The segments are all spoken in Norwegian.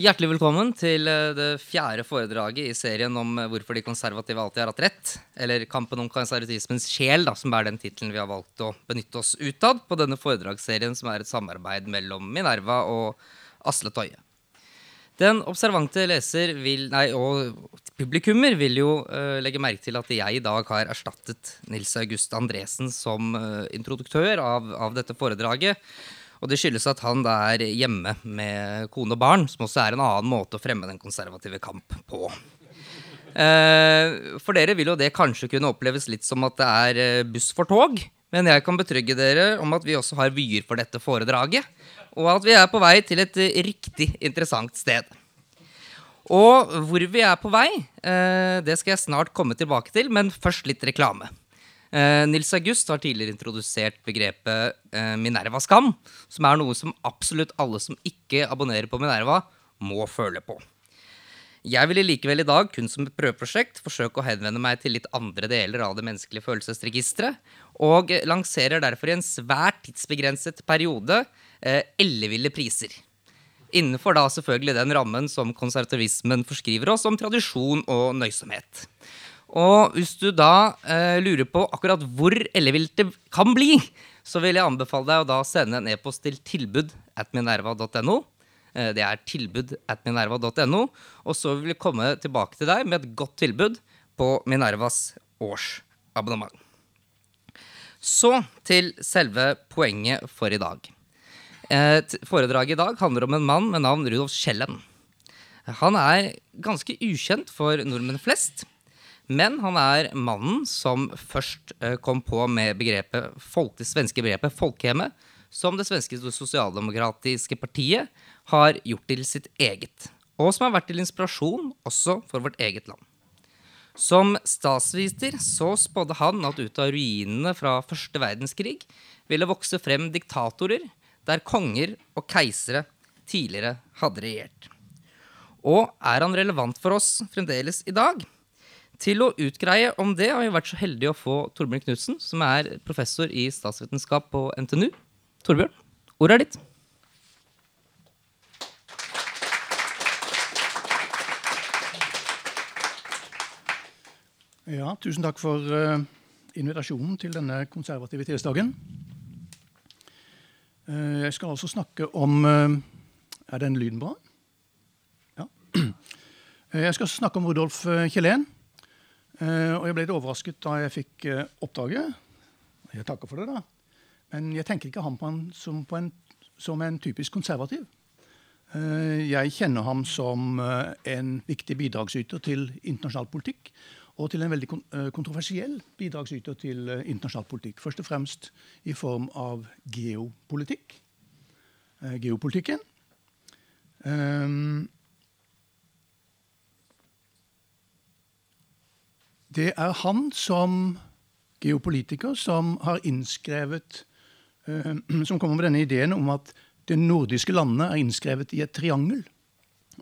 Hjertelig velkommen til eh, det fjerde foredraget i serien om eh, hvorfor de konservative alltid har hatt rett. Eller Kampen om konservatismens sjel, da, som er den tittelen vi har valgt å benytte oss ut av på denne foredragsserien, som er et samarbeid mellom Minerva og Asle Toje. Den observante leser vil, nei, og publikummer vil jo uh, legge merke til at jeg i dag har erstattet Nils August Andresen som uh, introduktør av, av dette foredraget. Og det skyldes at han da er hjemme med kone og barn, som også er en annen måte å fremme den konservative kamp på. Eh, for dere vil jo det kanskje kunne oppleves litt som at det er eh, buss for tog. Men jeg kan betrygge dere om at vi også har vyer for dette foredraget. Og at vi er på vei til et eh, riktig interessant sted. Og hvor vi er på vei, det skal jeg snart komme tilbake til, men først litt reklame. Eh, Nils August har tidligere introdusert begrepet eh, Minerva-skam, som er noe som absolutt alle som ikke abonnerer på Minerva, må føle på. Jeg vil likevel i dag, kun som et prøveprosjekt, forsøke å henvende meg til litt andre deler av det menneskelige følelsesregisteret, og lanserer derfor i en svært tidsbegrenset periode eh, elleville priser. Innenfor da selvfølgelig den rammen som konservativismen forskriver oss om tradisjon og nøysomhet. Og hvis du da eh, lurer på akkurat hvor ellevilt det kan bli, så vil jeg anbefale deg å da sende en e-post til tilbud at minerva.no. Eh, det er tilbud at minerva.no. Og så vil vi komme tilbake til deg med et godt tilbud på Minervas årsabonnement. Så til selve poenget for i dag. Et foredraget i dag handler om en mann med navn Rudolf Schellen. Han er ganske ukjent for nordmenn flest. Men han er mannen som først eh, kom på med begrepet, det svenske begrepet folkehjemmet, som det svenske sosialdemokratiske partiet har gjort til sitt eget. Og som har vært til inspirasjon også for vårt eget land. Som statsviter så spådde han at ut av ruinene fra første verdenskrig ville vokse frem diktatorer der konger og keisere tidligere hadde regjert. Og er han relevant for oss fremdeles i dag? Til å utgreie om det har vi vært så heldige å få Torbjørn Knutsen, som er professor i statsvitenskap på NTNU. Torbjørn, ordet er ditt. Ja, tusen takk for uh, invitasjonen til denne konservative tirsdagen. Uh, jeg skal altså snakke om uh, Er den lyden bra? Ja. Jeg skal snakke om Rudolf Kjellén. Eh, og jeg ble litt overrasket da jeg fikk eh, oppdraget. Jeg takker for det, da. Men jeg tenker ikke ham på en, som, på en, som en typisk konservativ. Eh, jeg kjenner ham som en viktig bidragsyter til internasjonal politikk. Og til en veldig kontroversiell bidragsyter til internasjonal politikk. Først og fremst i form av geopolitikk. Geopolitikken. Det er han som geopolitiker som har innskrevet uh, Som kommer med denne ideen om at de nordiske landene er innskrevet i et triangel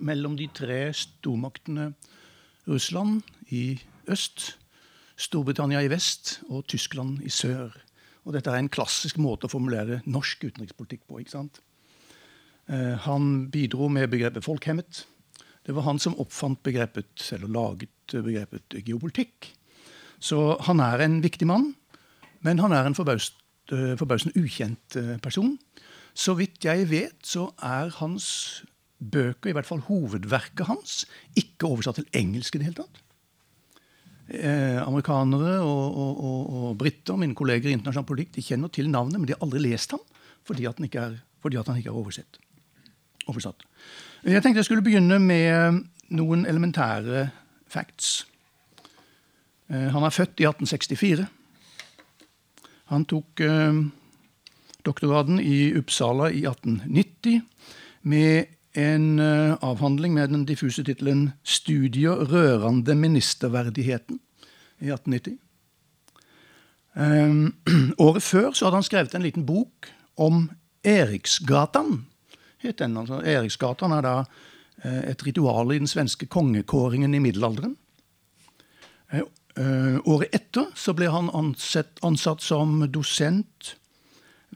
mellom de tre stormaktene Russland i øst, Storbritannia i vest og Tyskland i sør. Og dette er en klassisk måte å formulere norsk utenrikspolitikk på. ikke sant? Uh, han bidro med begrepet folkhemmet. Det var han som oppfant begrepet, eller laget begrepet geopolitikk. Så han er en viktig mann, men han er en eh, forbausende ukjent eh, person. Så vidt jeg vet, så er hans bøker, i hvert fall hovedverket hans, ikke oversatt til engelsk i det hele tatt. Eh, amerikanere og, og, og, og briter, mine kolleger i internasjonal politikk, de kjenner til navnet, men de har aldri lest ham fordi, er, fordi han ikke er oversett, oversatt. Jeg tenkte jeg skulle begynne med noen elementære facts. Eh, han er født i 1864. Han tok eh, doktorgraden i Uppsala i 1890 med en eh, avhandling med den diffuse tittelen 'Studier rørende ministerverdigheten' i 1890. Um, året før så hadde han skrevet en liten bok om Eriksgatan. Altså. Eriksgatan er da et ritual i den svenske kongekåringen i middelalderen. Eh, eh, året etter så ble han ansett, ansatt som dosent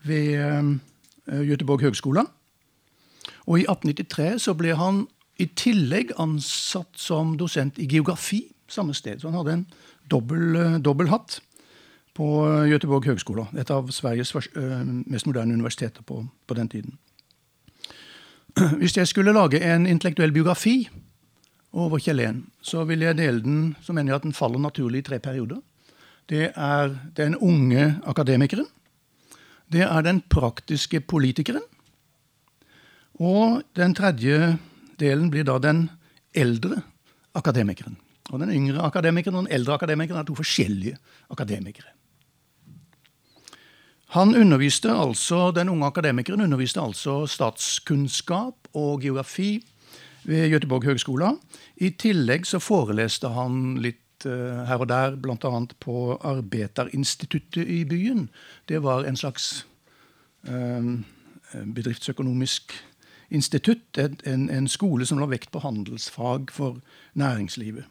ved Göteborg høgskole. Og i 1893 så ble han i tillegg ansatt som dosent i geografi samme sted. Så han hadde en eh, dobbel hatt på Göteborg høgskole. Et av Sveriges mest moderne universiteter på, på den tiden. Hvis jeg skulle lage en intellektuell biografi over Kjell så vil jeg dele den så mener jeg at den faller naturlig i tre perioder. Det er den unge akademikeren. Det er den praktiske politikeren. Og den tredje delen blir da den eldre akademikeren. Og Den yngre akademikeren og den eldre akademikeren er to forskjellige akademikere. Han underviste altså, Den unge akademikeren underviste altså statskunnskap og geografi ved Göteborg høgskole. I tillegg så foreleste han litt uh, her og der, bl.a. på Arbeidarinstituttet i byen. Det var en slags uh, bedriftsøkonomisk institutt, en, en, skole som la vekt på handelsfag for næringslivet.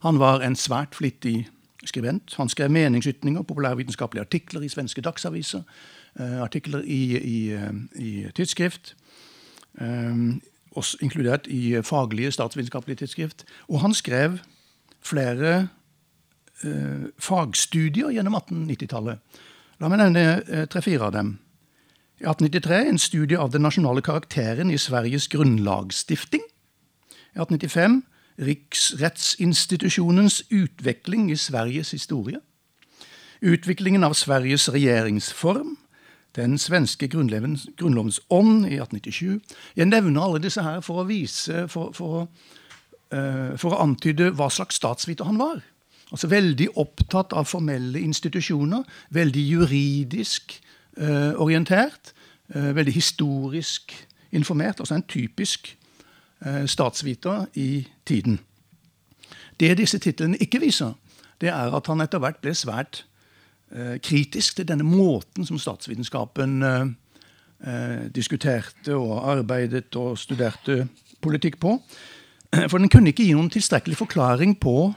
Han var en svært flittig skribent. Han skrev meningsytninger, populærvitenskapelige artikler i svenske dagsaviser, uh, artikler i, i, i tidsskrift. Um, også inkludert i faglige statsvitenskapelige tidsskrift. Og han skrev flere fagstudier gjennom 1890-tallet. La meg nevne tre-fire av dem. I 1893 en studie av den nasjonale karakteren i Sveriges grunnlagsstifting. I 1895 Riksrettsinstitusjonens utvikling i Sveriges historie. Utviklingen av Sveriges regjeringsform. Den svenske grunnlovens ånd i 1897. Jeg nevner alle disse her for å vise, for, for, uh, for å antyde hva slags statsviter han var. Altså Veldig opptatt av formelle institusjoner. Veldig juridisk uh, orientert. Uh, veldig historisk informert. Altså en typisk statsviter i tiden. Det disse titlene ikke viser, det er at han etter hvert ble svært eh, kritisk til denne måten som statsvitenskapen eh, diskuterte og arbeidet og studerte politikk på. For den kunne ikke gi noen tilstrekkelig forklaring på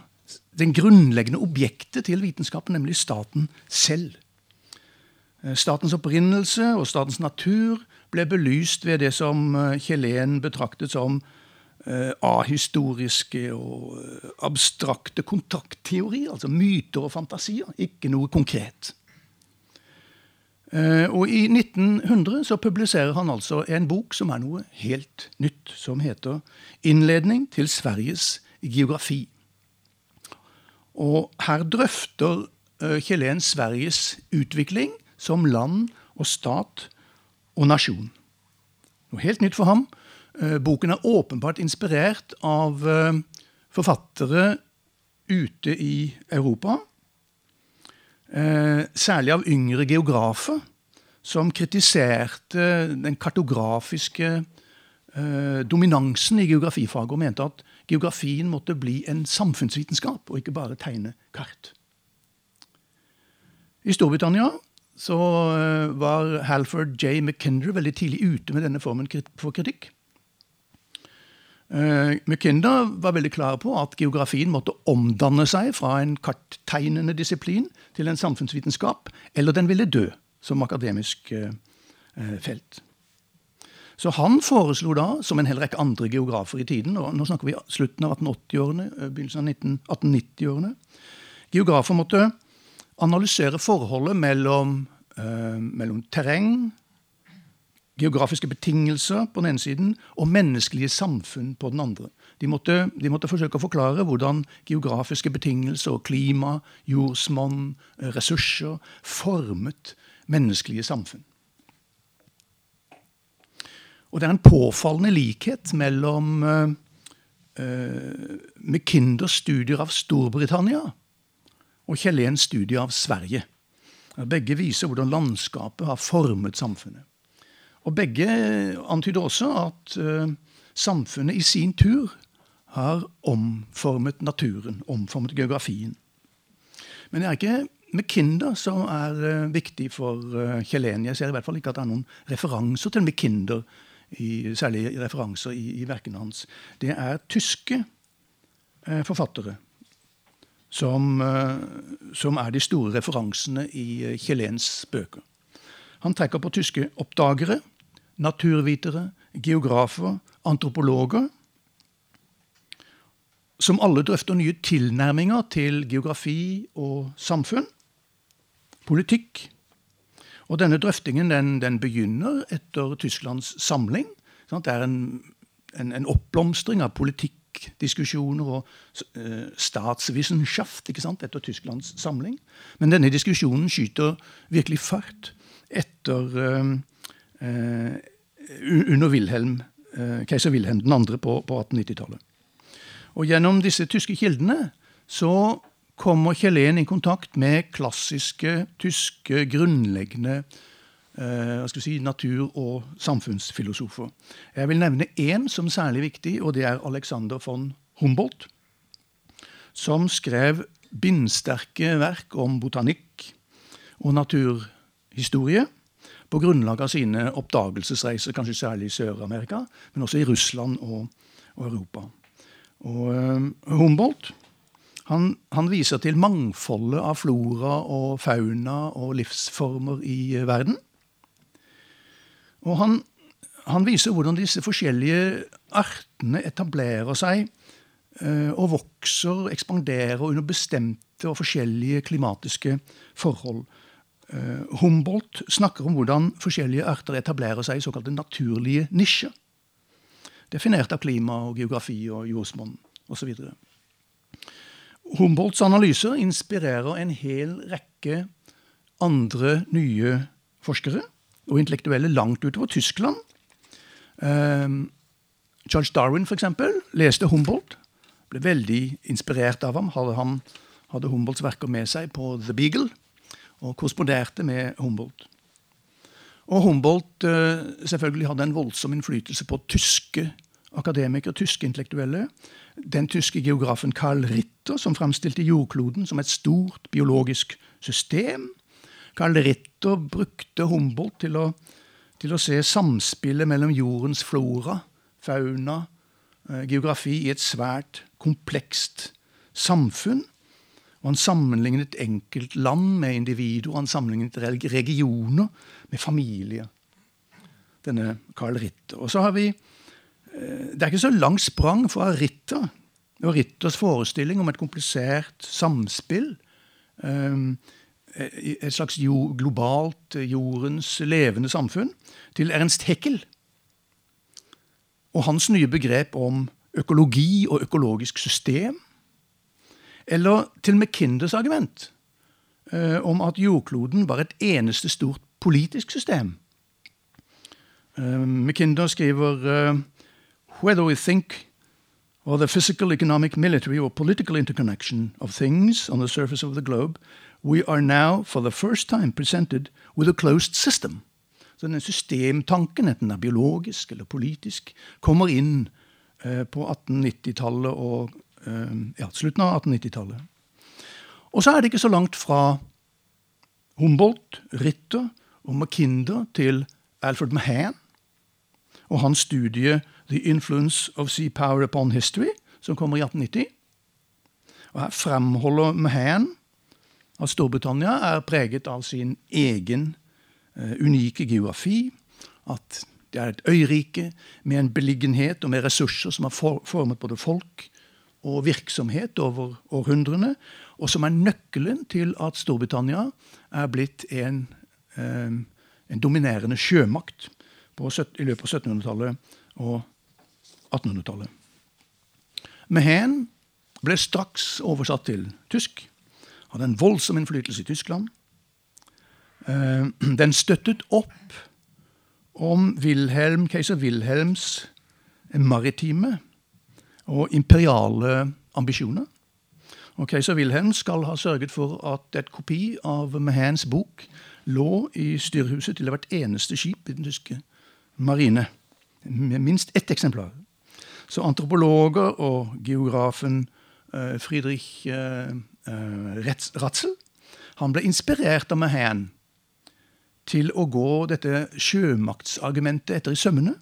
den grunnleggende objektet til vitenskapen, nemlig staten selv. Statens opprinnelse og statens natur ble belyst ved det som Kjellén betraktet som uh, ahistoriske og uh, abstrakte kontaktteorier. Altså myter og fantasier, ikke noe konkret. Og I 1900 så publiserer han altså en bok som er noe helt nytt, som heter 'Innledning til Sveriges geografi'. Og her drøfter Kjellén Sveriges utvikling som land og stat og nasjon. Noe helt nytt for ham. Eh, boken er åpenbart inspirert av eh, forfattere ute i Europa. Eh, særlig av yngre geografer som kritiserte den kartografiske dominansen i geografifaget og mente at geografien måtte bli en samfunnsvitenskap og ikke bare tegne kart. I Storbritannia så var Halford J. McKinder veldig tidlig ute med denne formen for kritikk. Uh, McKinder var veldig klar på at geografien måtte omdanne seg fra en karttegnende disiplin til en samfunnsvitenskap, eller den ville dø som akademisk uh, felt. Så han foreslo da, som en hel rekke andre geografer i tiden, og nå snakker vi slutten av 1880-årene, begynnelsen av 1890-årene Geografer måtte analysere forholdet mellom, mellom terreng, geografiske betingelser på den ene siden og menneskelige samfunn på den andre. De måtte, de måtte forsøke å forklare hvordan geografiske betingelser klima, jordsmonn, eh, ressurser formet menneskelige samfunn. Og det er en påfallende likhet mellom uh, McKinders studier av Storbritannia og Kjellens studier av Sverige. Begge viser hvordan landskapet har formet samfunnet. Og begge antyder også at uh, samfunnet i sin tur har omformet naturen, omformet geografien. Men det er ikke McKinder som er uh, viktig for uh, Kjelen. Jeg ser i hvert fall ikke at det er noen referanser til McKinder, i, særlig referanser i, i verkene hans. Det er tyske forfattere som, som, er de store referansene i Kjelléns bøker. Han trekker på tyske oppdagere naturvitere, geografer, antropologer. som alle drøfter nye tilnærminger til geografi og samfunn, politikk. Og denne drøftingen den, den begynner etter Tysklands samling. Sant? Det er en, en, en oppblomstring av politikkdiskusjoner og uh, sant, etter Tysklands samling. Men denne diskusjonen skyter virkelig fart etter uh, uh, under Wilhelm, keiser Wilhelm 2. på, på 1890-tallet. Og gjennom disse tyske kildene så kommer Kjellén i kontakt med klassiske tyske grunnleggende eh, si, natur- og samfunnsfilosofer. Jeg vil nevne én som er særlig viktig, og det er Alexander von Humboldt. Som skrev bindsterke verk om botanikk og naturhistorie på grunnlag av sine oppdagelsesreiser, kanskje særlig i Sør-Amerika, men også i Russland og, og Europa. Og uh, Humboldt han, han, viser til mangfoldet av flora og fauna og livsformer i uh, verden. Og han, han, viser hvordan disse forskjellige artene etablerer seg uh, og vokser, ekspanderer under bestemte og forskjellige klimatiske forhold. Humboldt snakker om hvordan forskjellige arter etablerer seg i såkalte naturlige nisjer definert av klima og geografi og jordsmonn osv. Humboldts analyser inspirerer en hel rekke andre nye forskere og intellektuelle langt utover Tyskland. Um, Charles Darwin for eksempel, leste Humboldt, ble veldig inspirert av ham. Hadde, han, hadde Humboldts verker med seg på The Beagle og korresponderte med Humboldt. Og Humboldt uh, selvfølgelig hadde en voldsom innflytelse på tyske akademikere, tyske intellektuelle. Den tyske geografen Karl Ritter, som framstilte jordkloden som et stort biologisk system. Karl Ritter brukte Humboldt til å, til å se samspillet mellom jordens flora, fauna, eh, geografi i et svært komplekst samfunn. Og han sammenlignet enkelt land med individer, han sammenlignet regioner med familier. Denne Karl Ritter. Og så har vi Eh, det er ikke så langt sprang fra Ritter og Ritters forestilling om et komplisert samspill. Eh, et slags globalt eh, jordens levende samfunn. Til Ernst Heckel og hans nye begrep om økologi og økologisk system. Eller til McKinders argument om at jordkloden var et eneste stort politisk system. McKinder skriver whether we think or the physical, economic, military, or political interconnection of things on the surface of the globe, we are now for the first time presented with a closed system. Så denne systemtanken, enten den er biologisk eller politisk, kommer inn eh, på 1890-tallet og eh, ja, slutten av 1890-tallet. Og så er det ikke så langt fra Humboldt, Ritter og Mackinder til Alfred Mahan og hans studie The Influence of Sea Power Upon History, som kommer i 1890. Og Her fremholder Mahan at Storbritannia er preget av sin egen uh, unike geografi. At det er et øyrike med en beliggenhet og med ressurser som har for, formet både folk og virksomhet over århundrene, og som er nøkkelen til at Storbritannia er blitt en, um, en dominerende sjømakt på, i løpet av 1700-tallet og 1800-tallet. Mehen ble straks oversatt til tysk. Hadde en voldsom innflytelse i Tyskland. Eh, den støttet opp om Wilhelm, keiser Wilhelms maritime og imperiale ambisjoner. Og Keiser Wilhelm skal ha sørget for at et kopi av Mahans bok lå i styrhuset til hvert eneste skip i den tyske marine. Med minst ett eksemplar. Så antropologer og geografen uh, Friedrich uh, Ratzel han ble inspirert av Mahan til å gå dette sjømaktsargumentet etter i sømmene.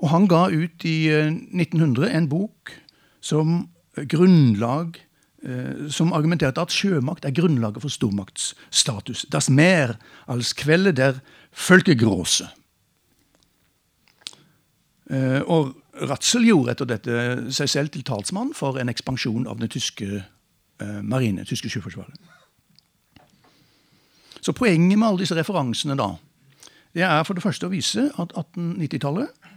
Og han ga ut i 1900 en bok som grunnlag som argumenterte at sjømakt er grunnlaget for stormaktsstatus. Das Meer als Quelle der Völkergroße. Eh, og Ratzel gjorde etter dette seg selv til talsmann for en ekspansjon av den tyske eh, marine, tyske sjøforsvaret. Så poenget med alle disse referansene da, det er for det første å vise at 1890-tallet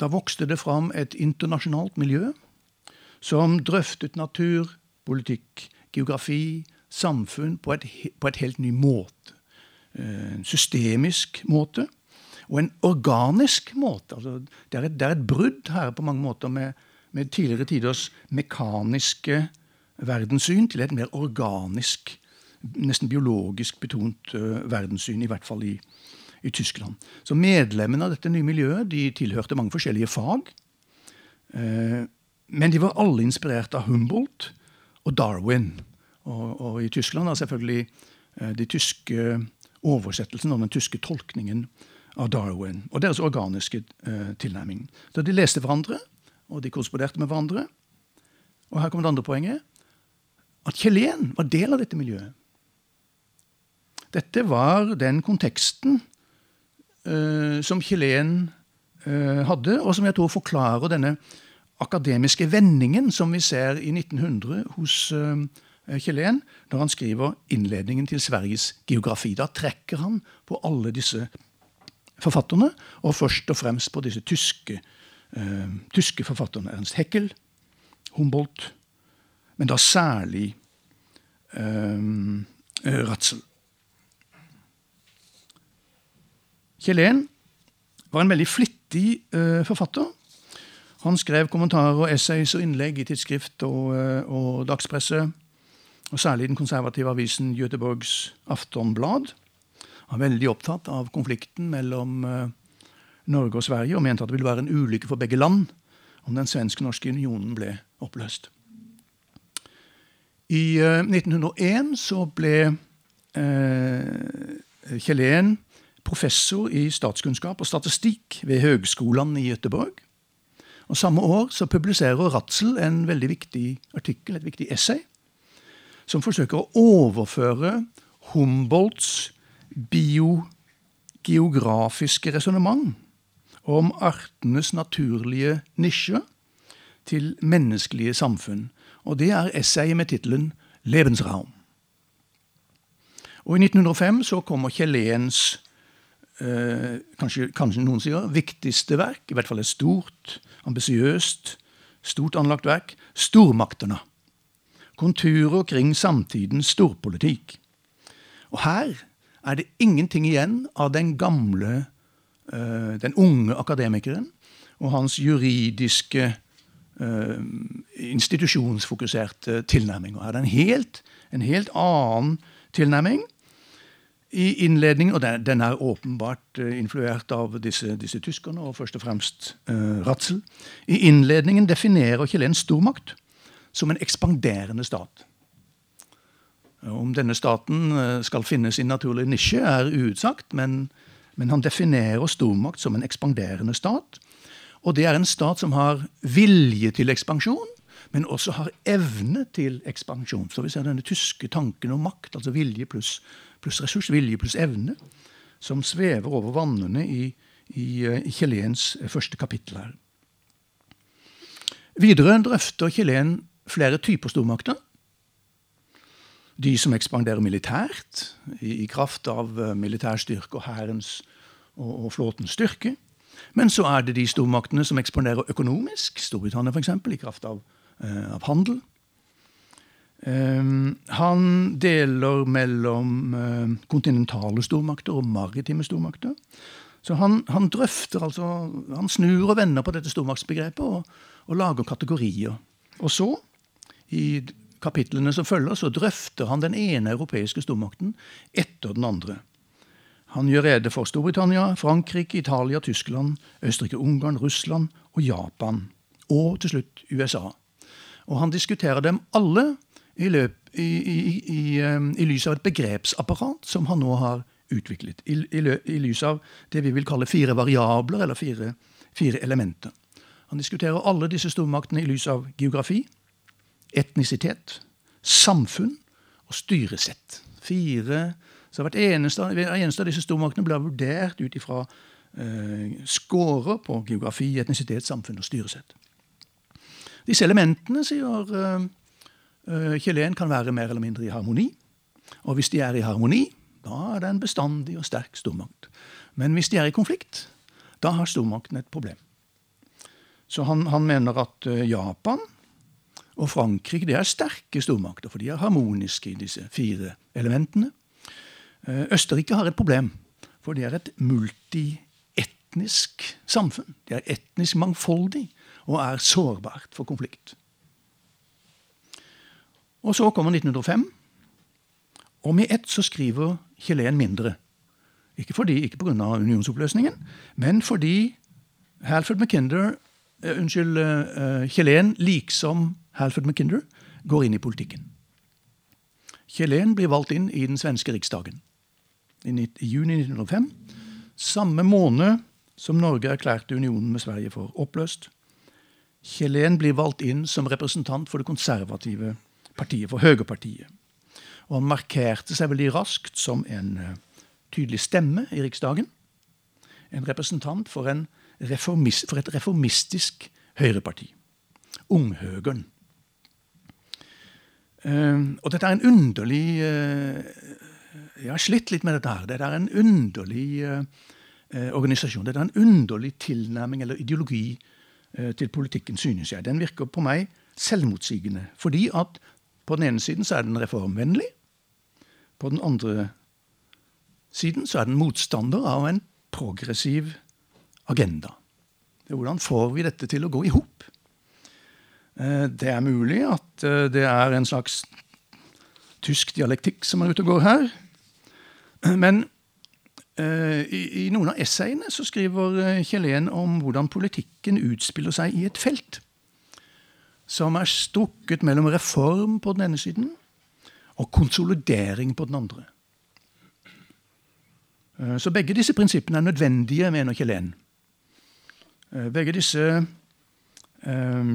da vokste det fram et internasjonalt miljø som drøftet natur, politikk, geografi, samfunn på et, på et helt ny måte. Eh, en systemisk måte og en organisk måte. Altså, det, er et, det, er et, brudd her på mange måter med, med tidligere tiders mekaniske verdenssyn til et mer organisk, nesten biologisk betont uh, verdenssyn, i hvert fall i, i, Tyskland. Så medlemmene av dette nye miljøet de tilhørte mange forskjellige fag. Uh, men de var alle inspirert av Humboldt og Darwin. Og, og i Tyskland har selvfølgelig uh, de tyske oversettelsen og den tyske tolkningen av Darwin og deres organiske eh, tilnærming. Så de leste hverandre, og de korresponderte med hverandre. Og her kommer det andre poenget. At Kjelen var del av dette miljøet. Dette var den konteksten eh, som Kjelen eh, hadde, og som jeg tror forklarer denne akademiske vendingen som vi ser i 1900 hos eh, Kjelen når han skriver innledningen til Sveriges geografi. Da trekker han på alle disse forfatterne, og først og fremst på disse tyske, uh, tyske forfatterne. Ernst Heckel, Humboldt, men da særlig uh, Ratzel. Kjellén var en veldig flittig uh, forfatter. Han skrev kommentarer, og essays og innlegg i tidsskrift og, og dagspresse. Og særlig i den konservative avisen Göteborgs Aftonblad var veldig opptatt av konflikten mellom eh, Norge og Sverige og mente at det ville være en ulykke for begge land om den svensk-norske unionen ble oppløst. I 1901 eh, så ble eh, Kjellén professor i statskunnskap og statistikk ved Høgskolen i Gøteborg. Og Samme år så publiserer Ratzel en veldig viktig artikkel, et viktig essay, som forsøker å overføre Humboldts biogeografiske resonnement om artenes naturlige nisje til menneskelige samfunn. Og det er essayet med tittelen 'Lebensraum'. Og I 1905 så kommer Kjelléns eh, kanskje, kanskje, noen sier viktigste verk, i hvert fall et stort, ambisiøst, stort anlagt verk, 'Stormaktene'. Konturer kring samtidens storpolitikk. Og her er det ingenting igjen av den gamle, uh, den unge akademikeren og hans juridiske, uh, institusjonsfokuserte tilnærming. Her er det en helt, en helt annen tilnærming i innledningen, og den, er åpenbart uh, influert av disse, disse, tyskerne, og først og fremst uh, Ratzel. I innledningen definerer Kjellén stormakt som en ekspanderende stat. Om denne staten eh, skal finne sin naturlige nisje, er uutsagt, men, men han definerer stormakt som en ekspanderende stat. Og det er en stat som har vilje til ekspansjon, men også har evne til ekspansjon. Så vi ser denne tyske tanken om makt, altså vilje pluss, pluss ressurs, vilje pluss evne, som svever over vannene i, i, eh, i Kjelléns første kapittel her. Videre drøfter Kjellén flere typer stormakter de som ekspanderer militært, i, i kraft av uh, militærstyrke og hærens og, og, flåtens styrke. Men så er det de stormaktene som ekspanderer økonomisk, Storbritannia f.eks., i kraft av, uh, av handel. Um, han deler mellom uh, kontinentale stormakter og maritime stormakter. Så han, han, drøfter, altså Han snur og vender på dette stormaktsbegrepet og, og lager kategorier. Og så, i kapitlene som følger, så drøfter han den ene europeiske stormakten etter den andre. Han gjør rede for Storbritannia, Frankrike, Italia, Tyskland, Østerrike-Ungarn, Russland og Japan. Og til slutt USA. Og han diskuterer dem alle i, løp, i, i, i, i lys av et begrepsapparat som han nå har utviklet. I, lys av det vi vil kalle fire variabler, eller fire, fire elementer. Han diskuterer alle disse stormaktene i lys av geografi, etnisitet, samfunn og styresett. Fire, så Hvert eneste, eneste av disse stormaktene ble vurdert ut ifra eh, scorer på geografi, etnisitet, samfunn og styresett. Disse elementene, sier eh, eh, kan være mer eller mindre i harmoni. Og hvis de er i harmoni, da er det en bestandig og sterk stormakt. Men hvis de er i konflikt, da har stormakten et problem. Så han, han mener at eh, Japan og Frankrike det er sterke stormakter, for de er harmoniske i disse fire elementene. Eh, Østerrike har et problem, for det er et multietnisk samfunn. De er etnisk mangfoldig og er sårbart for konflikt. Og så kommer 1905, og med ett så skriver Kjelen mindre. Ikke, fordi, ikke pga. unionsoppløsningen, men fordi Halford McKinder, uh, unnskyld, uh, Kjelen, liksom Halford McKinder, går inn i politikken. Kjellén blir valgt inn i den svenske riksdagen i, juni 1905. Samme måned som Norge erklærte unionen med Sverige for oppløst. Kjellén blir valgt inn som representant for det konservative partiet, for Høyrepartiet. Og han markerte seg veldig raskt som en tydelig stemme i Riksdagen. En representant for, en reformist, for et reformistisk høyreparti. Unghøgern. Uh, og dette er en underlig uh, Jeg har slitt litt med dette her. Dette er en underlig uh, organisasjon. Dette er en underlig tilnærming eller ideologi til politikken, synes jeg. Den virker på meg selvmotsigende. Fordi at på den ene siden så er den reformvennlig. På den andre siden så er den motstander av en progressiv agenda. Hvordan får vi dette til å gå i hop? Det er mulig at det er en slags tysk dialektikk som er ute og går her. Men i, i noen av essayene så skriver Kjellén om hvordan politikken utspiller seg i et felt som er strukket mellom reform på den ene siden og konsolidering på den andre. Så begge disse prinsippene er nødvendige, mener Kjelen. Begge disse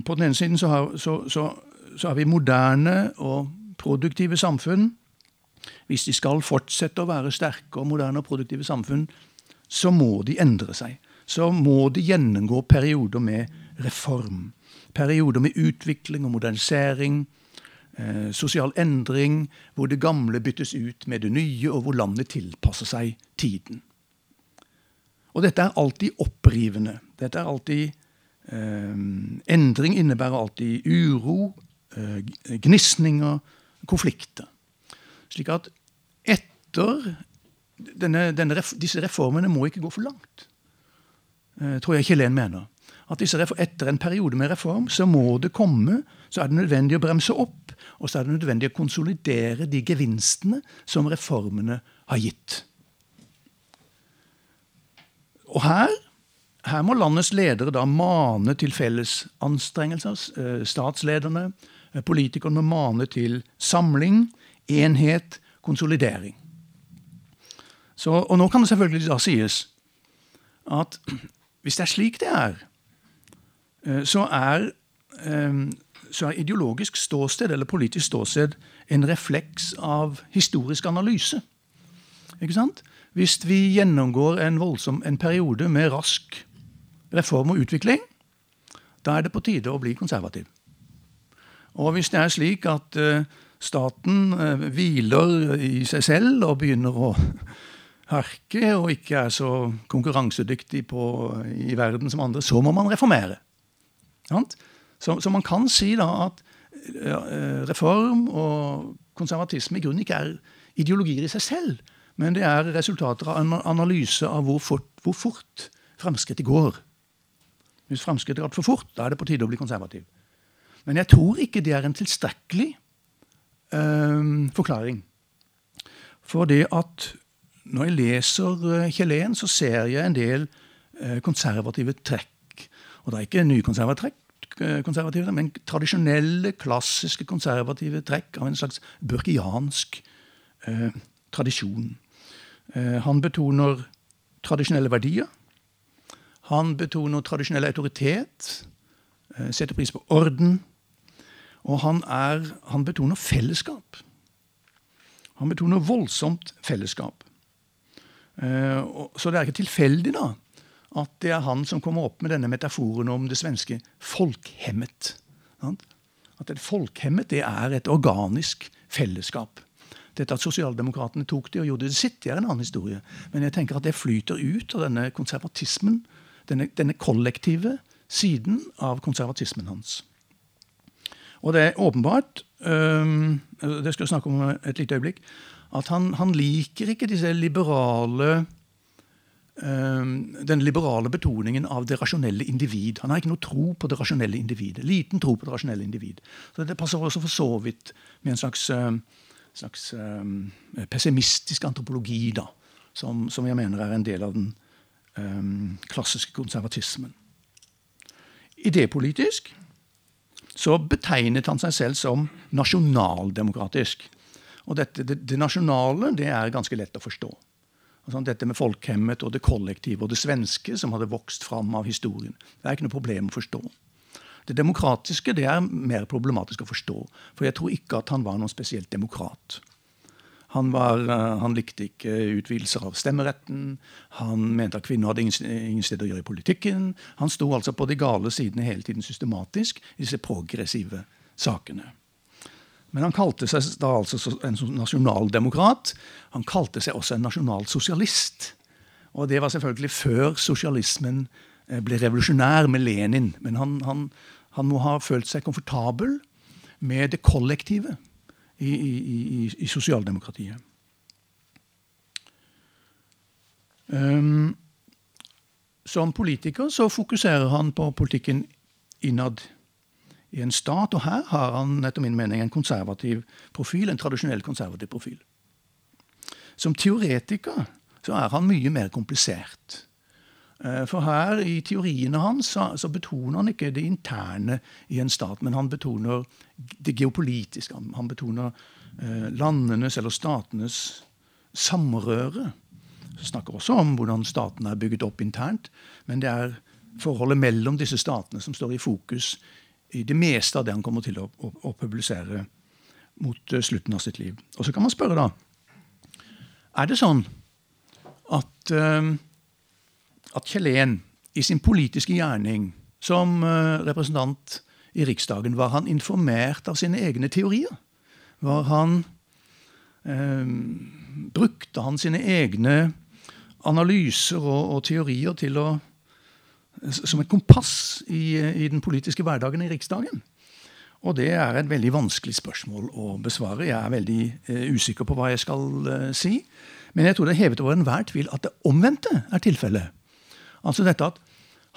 På den ene siden så har, så, så, så har vi moderne og produktive samfunn. Hvis de skal fortsette å være sterke og moderne og produktive samfunn, så må de endre seg. Så må de gjennomgå perioder med reform. Perioder med utvikling og modernisering. Eh, sosial endring, hvor det gamle byttes ut med det nye, og hvor landet tilpasser seg tiden. Og dette er alltid opprivende. Dette er alltid eh, Endring innebærer alltid uro, eh, gnisninger, konflikter. Slik at etter denne, denne, disse reformene må ikke gå for langt, eh, tror jeg Kjelen mener. At etter en periode med reform så må det komme, så er det nødvendig å bremse opp, og så er det nødvendig å konsolidere de gevinstene som reformene har gitt. Og her, her må landets ledere da mane til felles anstrengelser. Eh, statslederne, eh, politikerne må mane til samling, enhet, konsolidering. Så, og nå kan det selvfølgelig da sies at hvis det er slik det er, eh, så er, så er ideologisk ståsted eller politisk ståsted en refleks av historisk analyse. Ikke sant? Hvis vi gjennomgår en voldsom en periode med rask reform og utvikling, da er det på tide å bli konservativ. Og hvis det er slik at uh, staten uh, hviler i seg selv og begynner å harke og ikke er så konkurransedyktig på, i verden som andre, så må man reformere. Så, så, man kan si da at uh, reform og konservatisme i grunnen ikke er ideologier i seg selv, men det er resultater av en analyse av hvor fort, hvor fort framskrittet går. Hvis framskrittet går for fort, da er det på tide å bli konservativ. Men jeg tror ikke det er en tilstrekkelig øh, forklaring. For det at når jeg leser eh, Kjelen, så ser jeg en del øh, konservative trekk. Og det er ikke nykonservative trekk, eh, konservative, men tradisjonelle, klassiske konservative trekk av en slags burkiansk øh, tradisjon. Eh, han betoner tradisjonelle verdier. Han betoner tradisjonell autoritet, eh, setter pris på orden. Og han, er, han betoner fellesskap. Han betoner voldsomt fellesskap. Eh, så det er ikke tilfeldig da, at det er han som kommer opp med denne metaforen om det svenske 'folkhemmet'. At et folkhemmet det er et organisk fellesskap. Dette At sosialdemokratene tok det og gjorde det sitt, det er en annen historie. Men jeg tenker at det flyter ut av denne konservatismen, denne, denne kollektive siden av konservatismen hans. Og det er åpenbart, um, det skal jeg snakke om et lite øyeblikk, at han, han liker ikke disse liberale den liberale betoningen av det rasjonelle individ. Han har ikke noe tro på det rasjonelle individet. Liten tro på det rasjonelle individ. Så Det passer også for så vidt med en slags, slags um, pessimistisk antropologi, da, som, som, jeg mener er en del av den klassiske konservatismen. Idepolitisk så betegnet han seg selv som nasjonaldemokratisk. Og dette, det, det nasjonale det er ganske lett å forstå. Altså, dette med folkhemmet og det kollektive og det svenske som hadde vokst fram av historien. Det er ikke noe problem å forstå. Det demokratiske det er mer problematisk å forstå. For jeg tror ikke at han var noen spesielt demokrat. Han, var, eh, han likte ikke utvidelser av stemmeretten. Han mente at kvinner hadde ingen sted å gjøre i politikken. Han sto altså på de gale sidene hele tiden systematisk i disse progressive sakene. Men han kalte seg da altså en nasjonaldemokrat. Han kalte seg også en nasjonalsosialist. Og det var selvfølgelig før sosialismen eh, ble revolusjonær med Lenin. Men han, han, han må ha følt seg komfortabel med det kollektive i, i, i, i sosialdemokratiet. Um, som politiker så fokuserer han på politikken innad i en stat. Og her har han etter min mening en konservativ profil, en tradisjonell konservativ profil. Som teoretiker så er han mye mer komplisert. Eh, for her i teoriene hans så, betoner han ikke det interne i en stat, men han betoner det geopolitiske. Han betoner eh, landenes eller statenes samrøre. Han snakker også om hvordan statene er bygget opp internt, men det er forholdet mellom disse statene som står i fokus i det meste av det han kommer til å, å, å publisere mot uh, slutten av sitt liv. Og så kan man spørre, da Er det sånn at, at Kjellén i sin politiske gjerning som uh, representant i Riksdagen, var han informert av sine egne teorier? Var han Brukte han sine egne analyser og, og teorier å som et kompass i, i, den politiske hverdagen i Riksdagen? Og det er et veldig vanskelig spørsmål å besvare. Jeg er veldig eh, usikker på hva jeg skal eh, si. Men jeg tror det er hevet over enhver tvil at det omvendte er tilfellet. Altså dette at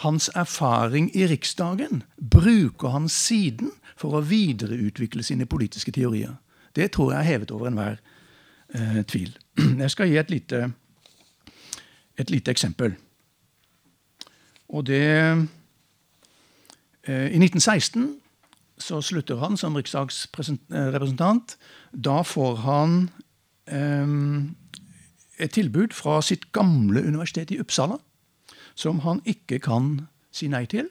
hans erfaring i Riksdagen bruker han siden for å videreutvikle sine politiske teorier. Det tror jeg er hevet over enhver eh, tvil. Jeg skal gi et lite, et lite eksempel. Og det eh, I 1916 så slutter han som riksdagsrepresentant. Da får han eh, et tilbud fra sitt gamle universitet i Uppsala, som han ikke kan si nei til.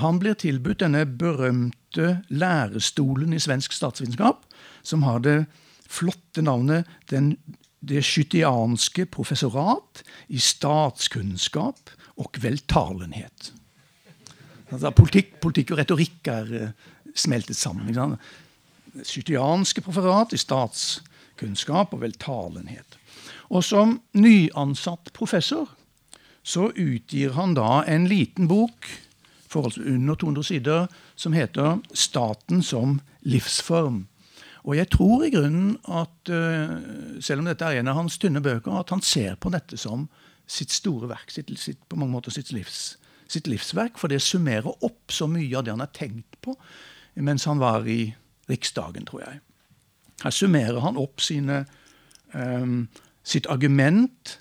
Han blir tilbudt denne berømte lærestolen i svensk statsvitenskap, som har det flotte navnet Den, Det skytianske professorat i statskunnskap og veltalenhet. Altså, politikk, politikk, og retorikk er uh, smeltet sammen. Skytianske professorat i statskunnskap og veltalenhet. Og som nyansatt professor så utgir han da en liten bok under 200 sider som heter 'Staten som livsform'. Og jeg tror i grunnen at, uh, selv om dette er en av hans tynne bøker, at han ser på dette som sitt store verk, sitt, sitt, på mange måter sitt, livs, sitt livsverk. For det summerer opp så mye av det han har tenkt på mens han var i Riksdagen, tror jeg. Her summerer han opp sine, um, sitt argument,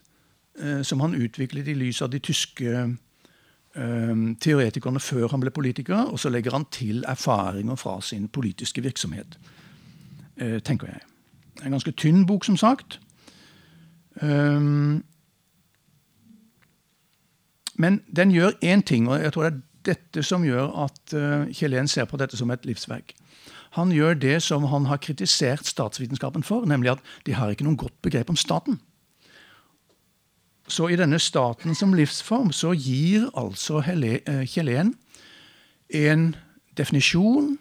som han utviklet i lys av de tyske um, teoretikerne før han ble politiker, og så legger han til erfaringer fra sin politiske virksomhet, uh, tenker jeg. En ganske tynn bok, som sagt. Men den gjør én ting, og jeg tror det er dette som gjør at Kjellén ser på dette som et livsverk. Han gjør det som han har kritisert statsvitenskapen for, nemlig at de har ikke noe godt begrep om staten. Så i denne staten som livsform så gir altså Kjellén en definisjon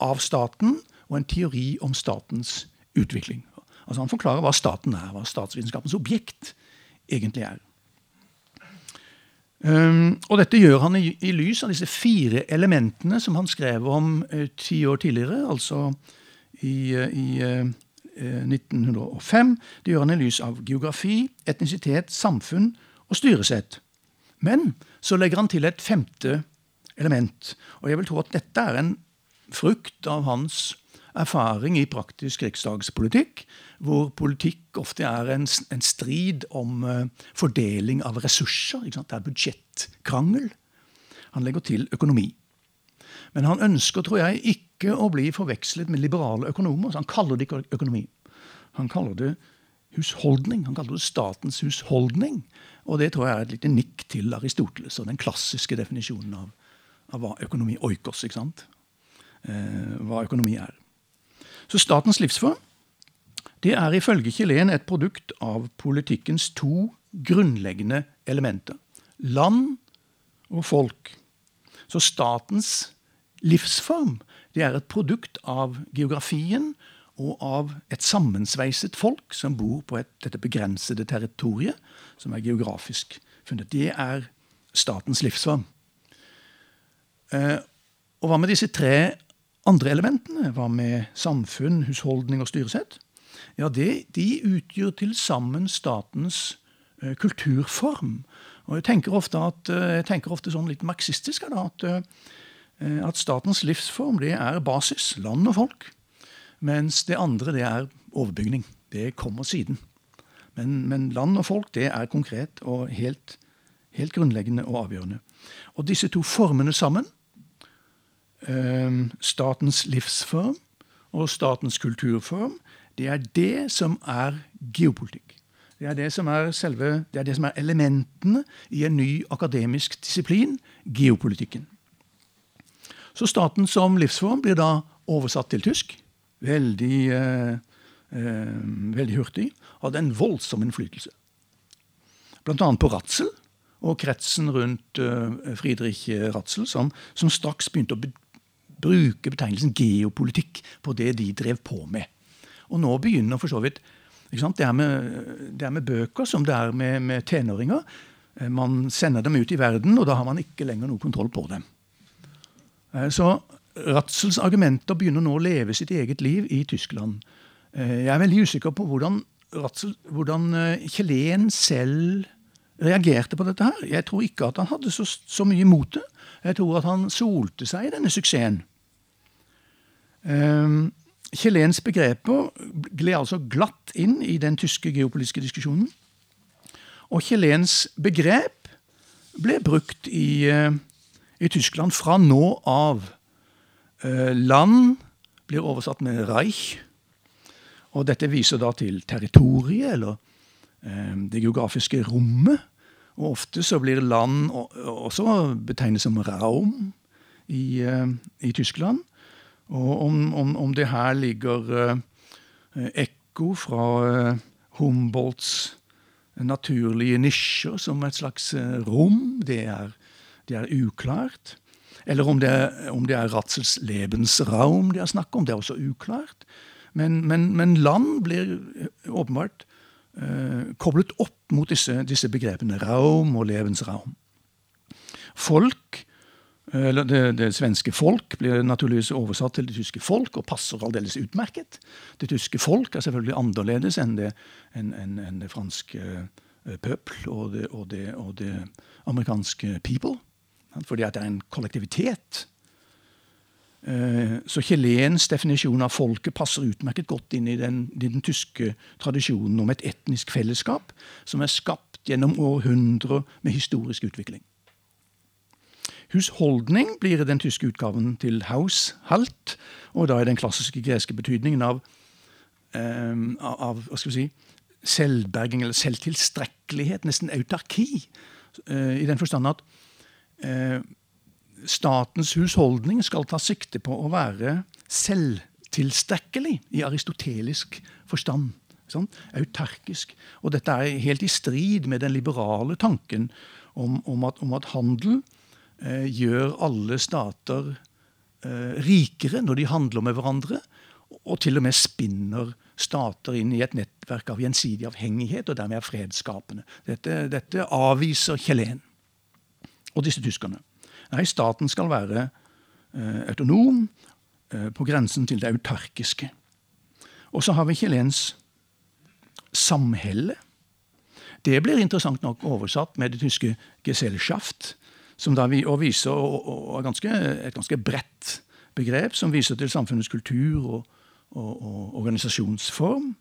av staten og en teori om statens utvikling. Altså Han forklarer hva staten er, hva statsvitenskapens objekt egentlig er. Um, og dette gjør han i, i, lys av disse fire elementene som han skrev om uh, ti år tidligere, altså i, uh, i uh, 1905. Det gjør han i lys av geografi, etnisitet, samfunn og styresett. Men så legger han til et femte element. Og jeg vil tro at dette er en frukt av hans erfaring i praktisk riksdagspolitikk, hvor politikk ofte er en, en strid om uh, fordeling av ressurser. Det er budsjettkrangel. Han legger til økonomi. Men han ønsker, tror jeg, ikke å bli forvekslet med liberale økonomer. så Han kaller det ikke økonomi. Han kaller det husholdning. Han kaller det statens husholdning. Og det tror jeg er et lite nikk til Aristoteles og den klassiske definisjonen av, av hva økonomi oikos, ikke sant? Eh, hva økonomi er. Så statens livsform det er ifølge Kjelen et produkt av politikkens to grunnleggende elementer. Land og folk. Så statens livsform det er et produkt av geografien og av et sammensveiset folk som bor på et, dette begrensede territoriet, som er geografisk funnet. Det er statens livsform. Eh, og hva med disse tre andre elementene, hva med samfunn, husholdning og styresett? Ja, det, De utgjør til sammen statens eh, kulturform. Og Jeg tenker ofte, at, uh, jeg tenker ofte sånn litt marxistisk da, at, uh, at, statens livsform det er basis, land og folk. Mens det andre det er overbygning. Det kommer siden. Men, men land og folk det er konkret og helt, helt grunnleggende og avgjørende. Og disse to formene sammen Ehm, statens livsform og statens kulturform, det er det som er geopolitikk. Det er det som er, selve, det er, det som er elementene i en ny akademisk disiplin, geopolitikken. Så staten som livsform blir da oversatt til tysk. Veldig, eh, eh, veldig hurtig. Hadde en voldsom innflytelse. Annet på Ratzel og kretsen rundt eh, Friedrich Ratzel, som, som straks begynte å bruke betegnelsen geopolitikk på det de drev på med. Og nå begynner for så vidt det er, med, det er med bøker som det er med, med tenåringer. Eh, man sender dem ut i verden, og da har man ikke lenger noe kontroll på dem. Eh, så Ratzels argumenter begynner nå å leve sitt eget liv i Tyskland. Eh, jeg er veldig usikker på hvordan, Ratzel, hvordan Kjelen selv reagerte på dette. her. Jeg tror ikke at han hadde så, så mye imot det. Jeg tror at han solte seg i denne suksessen. Kjelléns begreper gled altså glatt inn i den tyske geopolitiske diskusjonen. Og Kjelens begrep ble brukt i, i Tyskland fra nå av. Uh, land blir oversatt med Reich. Og dette viser da til territoriet, eller uh, det geografiske rommet. Og ofte så blir land også betegnet som Raum i, i Tyskland. Og om, om, om det her ligger ekko fra Humboldts naturlige nisjer som et slags rom, det er, det er, uklart. Eller om det er, om det er Ratzels Lebensraum det er snakk om, det er også uklart. Men, men, men land blir åpenbart koblet opp mot disse, disse begrepene Raum og Lebensraum. Folk det, det, svenske folk blir naturligvis oversatt til det tyske folk og passer aldeles utmerket. Det tyske folk er selvfølgelig annerledes enn det, en, en, en det franske pøbel pøpl og og, og det, amerikanske people. Fordi at det er en kollektivitet. Uh, så Kjelens definisjon av folket passer utmerket godt inn i den, i den tyske tradisjonen om et etnisk fellesskap som er skapt gjennom århundrer med historisk utvikling. Husholdning blir i den tyske utgaven til haushalt, og da er den klassiske greske betydningen av, um, av si, selvberging eller selvtilstrekkelighet, nesten autarki, uh, i den forstand at statens husholdning skal ta sikte på å være selvtilstrekkelig i aristotelisk forstand. Sånn? Autarkisk. Og dette er helt i strid med den liberale tanken om, om, at, om at, handel eh, gjør alle stater eh, rikere når de handler med hverandre, og til og med spinner stater inn i et nettverk av gjensidig avhengighet, og dermed er fredsskapende. Dette, dette avviser Kjelen og disse tyskerne. Nei, staten skal være eh, autonom eh, på grensen til det autarkiske. Og så har vi Kjelens samhelle. Det blir interessant nok oversatt med det tyske Gesellschaft, som da vi, og viser og, og, og ganske, et ganske bredt begrep, som viser til samfunnets kultur og, og organisasjonsform.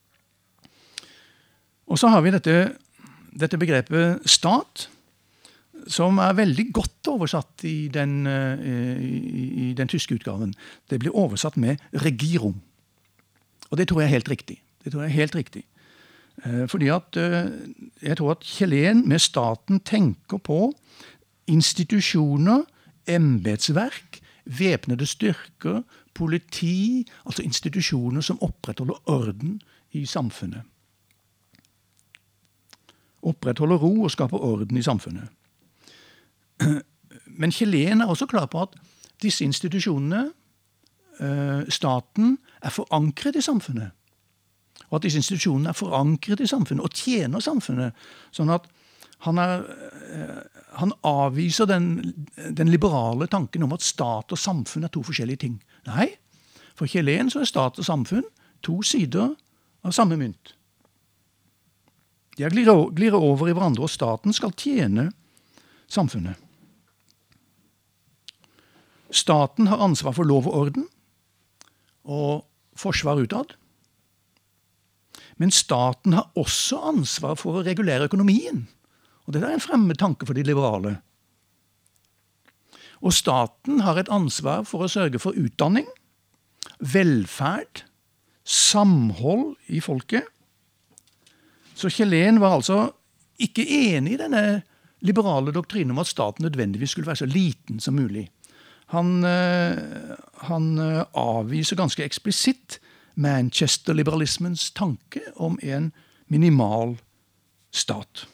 Og så har vi dette, dette, begrepet stat, som er veldig godt oversatt i den, eh, i, i den tyske utgaven. Det blir oversatt med 'regierung'. Og det tror jeg er helt riktig. Det tror jeg er helt riktig. Eh, fordi at eh, jeg tror at Kjelen med staten tenker på institusjoner, embetsverk, væpnede styrker, politi, altså institusjoner som opprettholder orden i samfunnet. Opprettholder ro og skaper orden i samfunnet. Men Kjelen er også klar på at disse institusjonene, eh, staten, er forankret i samfunnet og at disse institusjonene er forankret i samfunnet og tjener samfunnet. Sånn at han, er, eh, han avviser den, den, liberale tanken om at stat og samfunn er to forskjellige ting. Nei, for Kjelen så er stat og samfunn to sider av samme mynt. De glir over i hverandre, og staten skal tjene samfunnet. Staten har ansvar for lov og orden og forsvar utad. Men staten har også ansvar for å regulere økonomien. Og det er en fremmed tanke for de liberale. Og staten har et ansvar for å sørge for utdanning, velferd, samhold i folket. Så Kjelen var altså ikke enig i denne liberale doktrinen om at staten nødvendigvis skulle være så liten som mulig. Han, eh, han eh, avviser ganske eksplisitt Manchester-liberalismens tanke om en minimal stat.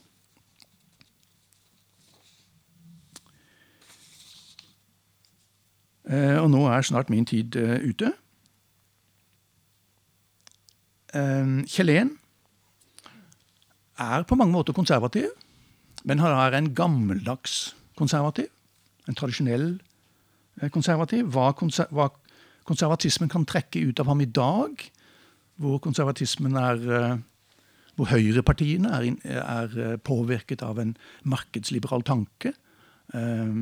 Eh, og nå er snart min tid ute. Kjellén er på mange måter konservativ, men han er en gammeldags konservativ. En tradisjonell konservativ. Hva, konser hva konservatismen kan trekke ut av ham i dag, hvor konservatismen er eh, hvor høyrepartiene er, er, eh, påvirket av en markedsliberal tanke, eh,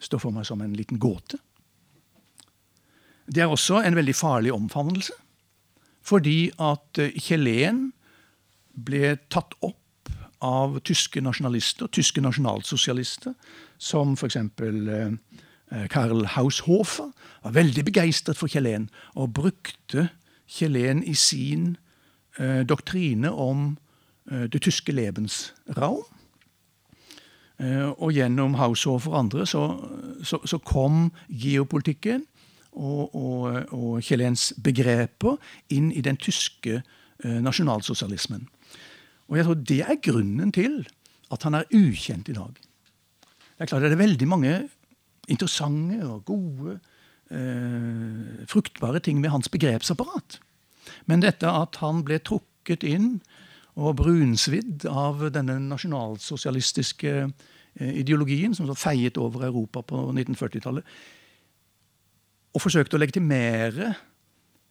står for meg som en liten gåte. Det er også en veldig farlig omfavnelse, fordi at Kjelen ble tatt opp av tyske nasjonalister, tyske nasjonalsosialister, som f.eks. Eh, Karl Haushofer var veldig begeistret for Kjellén og brukte Kjellén i sin eh, doktrine om eh, det tyske Lebensraum. Eh, og gjennom Haushofer og andre så, så, så kom geopolitikken og, og, og Kjelens begreper inn i den tyske eh, nasjonalsosialismen. Og jeg tror det er grunnen til at han er ukjent i dag. Det er klart det er veldig mange interessante og gode, eh, fruktbare ting med hans begrepsapparat. Men dette at han ble trukket inn og brunsvidd av denne nasjonalsosialistiske eh, ideologien som så feiet over Europa på 1940-tallet, og forsøkte å legitimere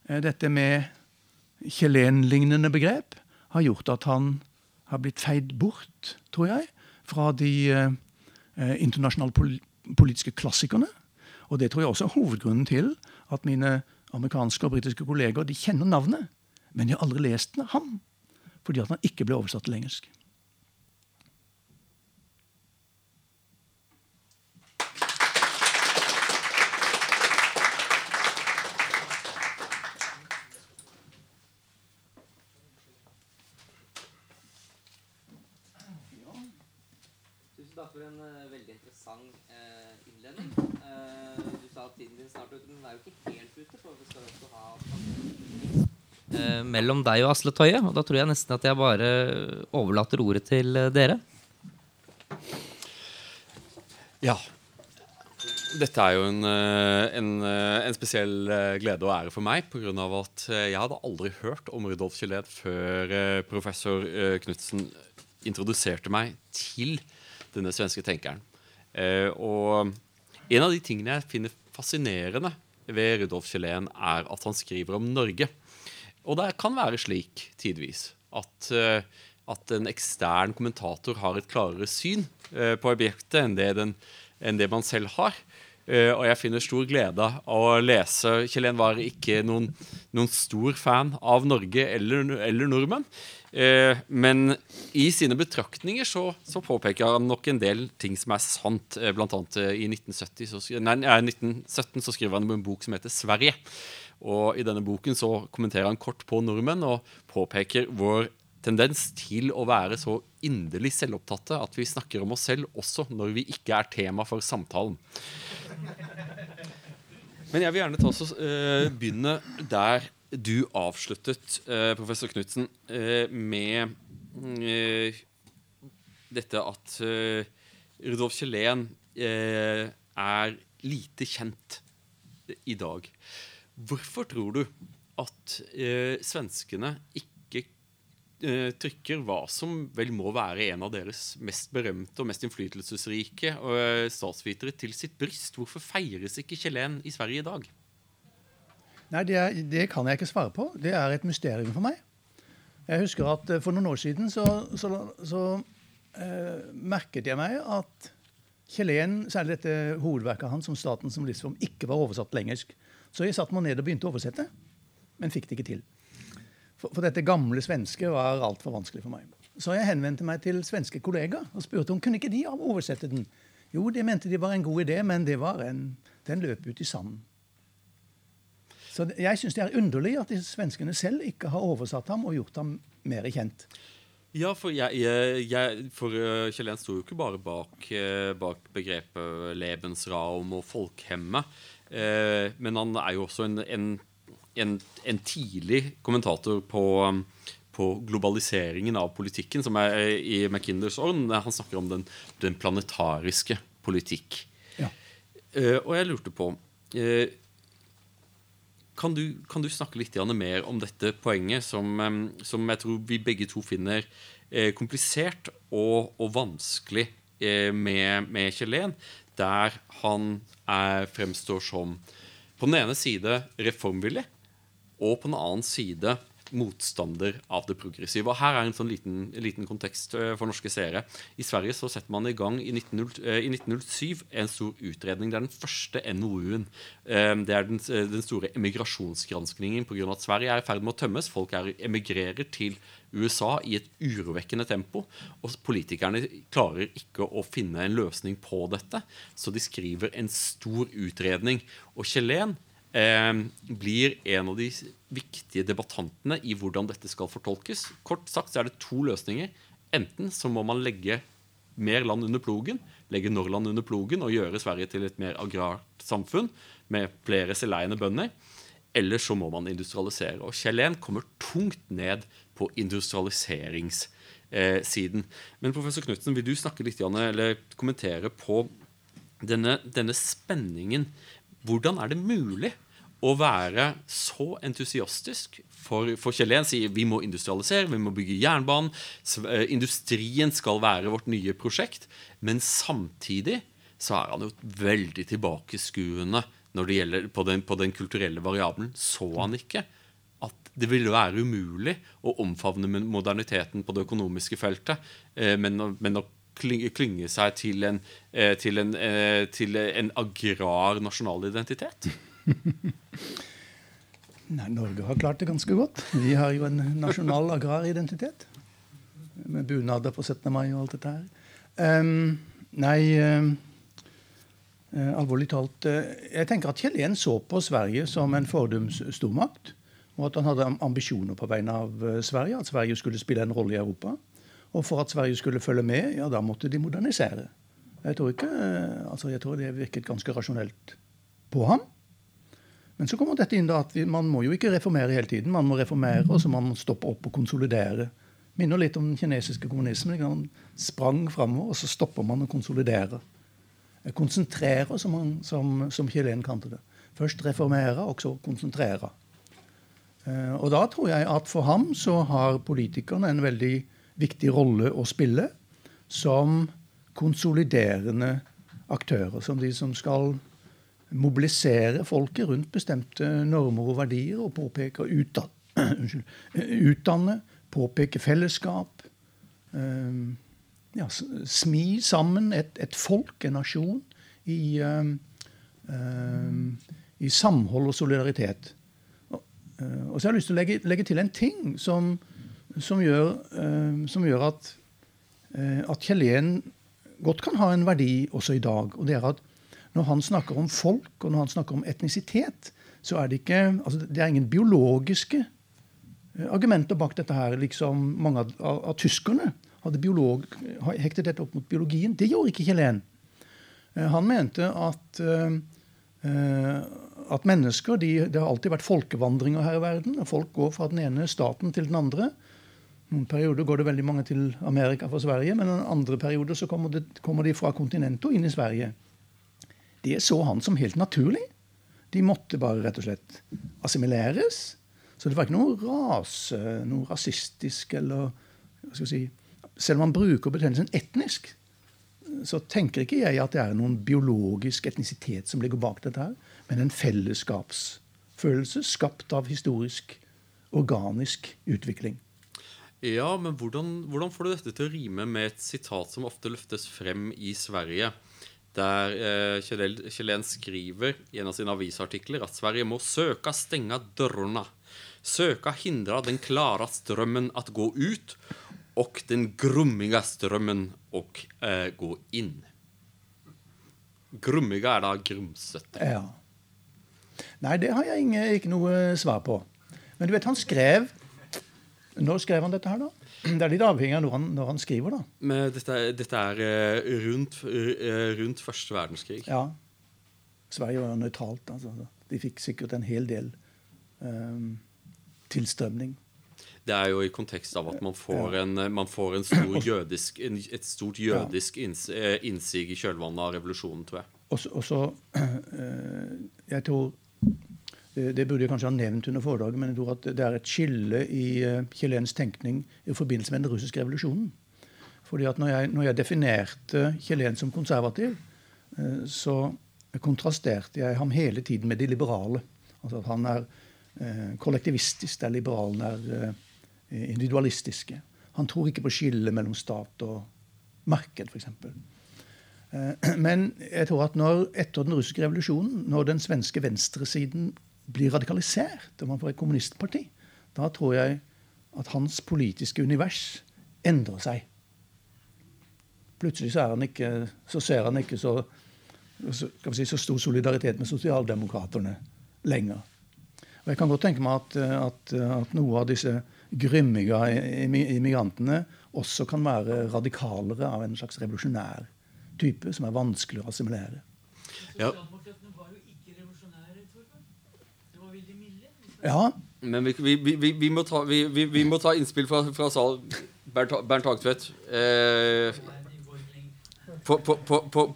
eh, dette med Kjelen-lignende begrep, har gjort at han har blitt feid bort, tror jeg, fra de eh, internasjonale politiske klassikerne. Og det tror jeg også er hovedgrunnen til at mine amerikanske og britiske kolleger de kjenner navnet, men de har aldri lest den ham, fordi at han ikke ble oversatt til engelsk. For en uh, veldig interessant uh, innledning. Uh, du sa at tiden din snart er ute, men den jo ikke helt ute. for vi skal også ha eh, mellom deg og Asle Tøye. Og da tror jeg nesten at jeg bare overlater ordet til eh, dere. Ja. Dette er jo en, eh, en, en spesiell glede og ære for meg, På grunn av at jeg hadde aldri hørt om Rudolf Kjelled før professor Knutsen introduserte meg til denne svenske tenkeren. Og en av de tingene jeg finner fascinerende ved Rudolf Kjellén, er at han skriver om Norge. Og det kan være slik tidvis at, at en ekstern kommentator har et klarere syn på objektet enn det, den, enn det man selv har. Uh, og jeg finner stor glede av å lese Kjell var ikke noen, noen, stor fan av Norge eller, eller nordmenn. Uh, men i sine betraktninger så, så, påpeker han nok en del ting som er sant. Uh, blant annet i 1970, så, nei, 1917 så skriver han en bok som heter 'Sverige'. Og I denne boken så kommenterer han kort på nordmenn og påpeker vår tendens til å være så inderlig selvopptatte at vi snakker om oss selv også når vi ikke er tema for samtalen. Men jeg vil gjerne ta oss, uh, begynne der du avsluttet, uh, professor Knutsen, uh, med dette at Rudolf Kjellén er lite kjent i dag. Hvorfor tror du at svenskene ikke trykker hva som vel må være en av deres mest berømte og mest innflytelsesrike uh, statsvitere til sitt bryst. Hvorfor feires ikke Kjellén i Sverige i dag? Nei, det, er, det, kan jeg ikke svare på. Det er et mysterium for meg. Jeg husker at uh, For noen år siden så, så, så eh, merket jeg meg at Kjellén, særlig dette hovedverket hans om staten som livsform, ikke var oversatt til engelsk. Så jeg satte meg ned og begynte å oversette, men fikk det ikke til. For, for dette gamle svenske var altfor vanskelig for meg. Så jeg henvendte meg til svenske kollegaer og spurte om kunne ikke de oversette den. Jo, de mente de var en god idé, men det var en, den løp ut i sanden. Så jeg syns det er underlig at de svenskene selv ikke har oversatt ham og gjort ham mer kjent. Ja, for, jeg, jeg, jeg, for Kjell Jens sto jo ikke bare bak, uh, bak begrepet Lebensraum og folkhemme. Eh, men han er jo også en, en en, en tidlig kommentator på, på, globaliseringen av politikken, som er i McKinders ånd. Han snakker om den, den planetariske politikk. Ja. Uh, og jeg lurte på uh, kan, du, kan, du, snakke litt mer om dette poenget, som, um, som jeg tror vi begge to finner uh, komplisert og, og vanskelig med, med Kjellén, der han er, fremstår som på den ene side reformvillig, og på den annen side motstander av det progressive. Og Her er en sånn liten, liten kontekst eh, for norske seere. I Sverige så setter man i gang i, 1907 eh, en stor utredning. Det er den første NOU-en. Eh, det er den, den store emigrasjonsgranskningen pga. at Sverige er i ferd med å tømmes. Folk er, emigrerer til USA i et urovekkende tempo. Og politikerne klarer ikke å finne en løsning på dette, så de skriver en stor utredning. Og Kjellén blir en av de viktige debattantene i hvordan dette skal fortolkes. Kort sagt så er det to løsninger. Enten så må man legge mer land under plogen, legge Norrland under plogen og gjøre Sverige til et mer agrart samfunn med flere selveiende bønder. Eller så må man industrialisere. Og Kjell kommer tungt ned på industrialiseringssiden. Men professor Knutsen, vil du snakke litt, eller kommentere på denne, denne spenningen hvordan er det mulig å være så entusiastisk for, for Kjellén sier vi må industrialisere, vi må bygge jernbanen, eh, industrien skal være vårt nye prosjekt. Men samtidig så er han jo veldig tilbakeskuende når det gjelder på den, på den kulturelle variabelen. Så han ikke at det ville være umulig å omfavne moderniteten på det økonomiske feltet, eh, men, men å klynge seg til en, eh, til en, til en agrar nasjonal identitet? Nei, Norge har klart det ganske godt. Vi har jo en nasjonal agraridentitet. Med bunader på 17. mai og alt dette her. Um, nei, uh, alvorlig talt uh, Jeg tenker at Kjell så på Sverige som en fordums stormakt. Og at han hadde ambisjoner på vegne av Sverige. At Sverige skulle spille en rolle i Europa. Og for at Sverige skulle følge med, ja, da måtte de modernisere. Jeg tror, ikke, altså jeg tror det virket ganske rasjonelt på ham. Men så kommer dette inn da at vi, man må jo ikke reformere hele tiden. Man må reformere, og så må man stoppe opp og konsolidere. Minner litt om den kinesiske kommunismen. Man sprang framover, og så stopper man og konsoliderer. Konsentrere, som, man, som, som Kjelen kalte det. Først reformere, og så konsentrere. Eh, og da tror jeg at for ham så har politikerne en veldig viktig rolle å spille som konsoliderende aktører. Som de som skal mobilisere folket rundt bestemte normer og verdier og påpeke utdanne, utdanne påpeke fellesskap. Um, ja, smi sammen et, et, folk, en nasjon, i, um, um, i samhold og solidaritet. Og, uh, og, så har jeg lyst til å legge, legge til en ting som, som, gjør, som gjør, at, uh, at Kjellén godt kan ha en verdi også i dag. og det er at når han snakker om folk og når han snakker om etnisitet, så er det ikke altså det er ingen biologiske eh, argumenter bak dette her, liksom mange av, av, av tyskerne hadde biolog, hektet dette opp mot biologien. Det gjorde ikke Kjellén. Eh, han mente at, uh, at mennesker de, Det har alltid vært folkevandringer her i verden. og Folk går fra den ene staten til den andre. Noen perioder går det veldig mange til Amerika fra Sverige, men en andre perioder så kommer, det, kommer de fra kontinentet og inn i Sverige. Det så han som helt naturlig. De måtte bare rett og slett assimileres. Så det var ikke noe rase, noe rasistisk eller hva skal si, Selv om man bruker betegnelsen etnisk, så tenker ikke jeg at det er noen biologisk etnisitet som ligger bak dette, her, men en fellesskapsfølelse skapt av historisk, organisk utvikling. Ja, men hvordan, hvordan får du dette til å rime med et sitat som ofte løftes frem i Sverige? Der eh, Kjellén skriver i en av sine avisartikler at Sverige må søka dørene, søke å hindra den klara strømmen at gå ut, og den grummiga strømmen å eh, gå inn. Grummiga er da grumsete. Ja. Nei, det har jeg ikke noe svar på. Men du vet, han skrev Når skrev han dette her, da? Det er litt avhengig av når han, når han skriver, da. Men dette, dette er uh, rundt, uh, rundt første verdenskrig? Ja. Sverige var nøytralt. Altså. De fikk sikkert en hel del um, tilstrømning. Det er jo i kontekst av at man får, en, man får en stor jødisk, en, et stort jødisk innsig i kjølvannet av revolusjonen, tror jeg. Og så, Jeg tror det burde jeg kanskje ha nevnt under foredraget, men jeg tror at det er et skille i Kjelléns tenkning i forbindelse med den russiske revolusjonen. Fordi at når jeg, når jeg definerte Kjellén som konservativ, uh, så kontrasterte jeg ham hele tiden med de liberale. Altså at han er kollektivistisk, der liberalen er individualistiske. Han tror ikke på skillet mellom stat og marked, f.eks. Men jeg tror at når, etter den russiske revolusjonen, når den svenske venstresiden blir radikalisert, om han får et kommunistparti, da tror jeg at hans politiske univers endrer seg. Plutselig så, ikke, så ser han ikke så, si, så, stor solidaritet med sosialdemokraterne lenger. Og Jeg kan godt tenke meg at, at, at noe av disse grymmige immigrantene også kan være radikalere av en slags revolusjonær type, som er vanskelig å assimilere. Ja. Ja. Men vi, vi, vi, vi må, ta, må, ta, innspill fra, fra salen. Bernt, Bernt Hagtvedt. Eh, po, po, po,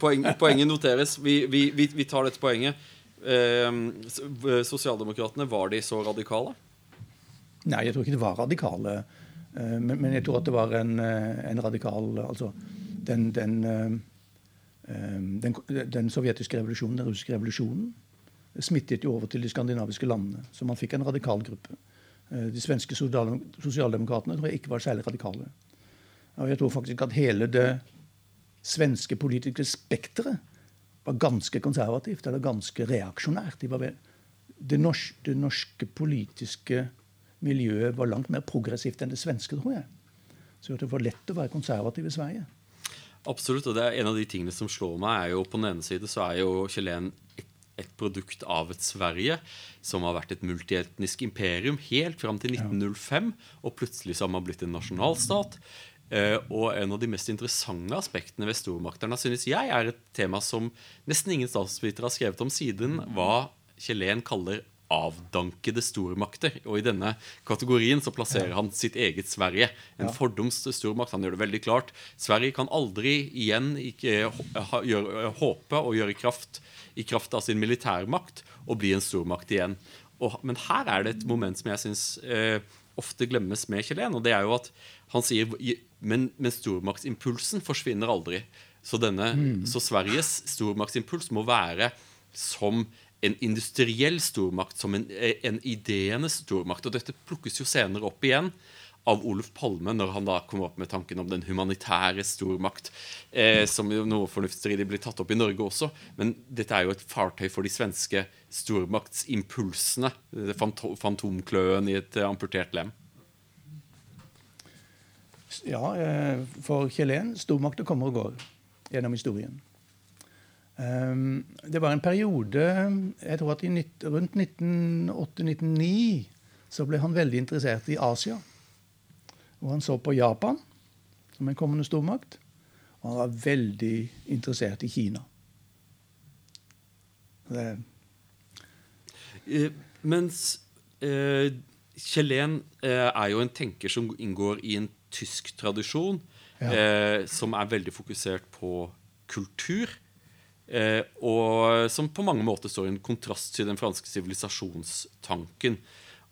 poeng, poenget noteres. Vi, tar dette poenget. Eh, Sosialdemokratene, var de så radikale? Nei, jeg tror ikke det var radikale. Eh, men, men, jeg tror at det var en, eh, en radikal Altså den, den, eh, den, den sovjetiske revolusjonen, den russiske revolusjonen, smittet jo over til de skandinaviske landene. Så man fikk en radikal gruppe. Eh, de svenske sosialdemokratene tror jeg ikke var særlig radikale. Og jeg tror faktisk at hele det svenske politiske spekteret var ganske konservativt eller ganske reaksjonært. De det, norske, det, norske, politiske miljøet var langt mer progressivt enn det svenske, tror jeg. Så det var lett å være konservativ i Sverige. Absolutt, og det er En av de tingene som slår meg, er jo på den ene side så er jo Chilen et produkt av et Sverige som har vært et multietnisk imperium helt fram til 1905. Og plutselig så har man blitt en nasjonalstat. Uh, og en av de mest interessante aspektene ved stormakterne synes jeg er et tema som nesten ingen statsvitere har skrevet om siden, hva Kjelen kaller avdankede stormakter. Og i denne kategorien så plasserer han sitt eget Sverige. En Ja. fordoms stormakt. Han gjør det veldig klart. Sverige kan aldri igjen ikke ha, håpe å gjøre kraft i kraft av sin militærmakt og bli en stormakt igjen. Og, men her er det et moment som jeg syns eh, ofte glemmes med Kjelen, og det er jo at han sier men, men stormaktsimpulsen forsvinner aldri. Så, denne, så Sveriges stormaktsimpuls må være som en industriell stormakt, som en, en ideenes stormakt. Og dette plukkes jo senere opp igjen av Olof Palme når han da kommer opp med tanken om den humanitære stormakt, eh, som jo noe fornuftsstridig blir tatt opp i Norge også. Men dette er jo et fartøy for de svenske stormaktsimpulsene. det fantomkløen i et eh, amputert lem. Ja, eh, for Kjellén stormakter kommer og går gjennom historien. Um, det var en periode jeg tror at i rundt 1908-1909 så ble han veldig interessert i Asia. Og han så på Japan som en kommende stormakt. Og han var veldig interessert i Kina. Det, Eh, mens eh, Kjelen eh, er jo en tenker som inngår i en tysk tradisjon, Ja. eh, som er veldig fokusert på kultur. Eh, og som på mange måter står i en kontrast til den franske sivilisasjonstanken.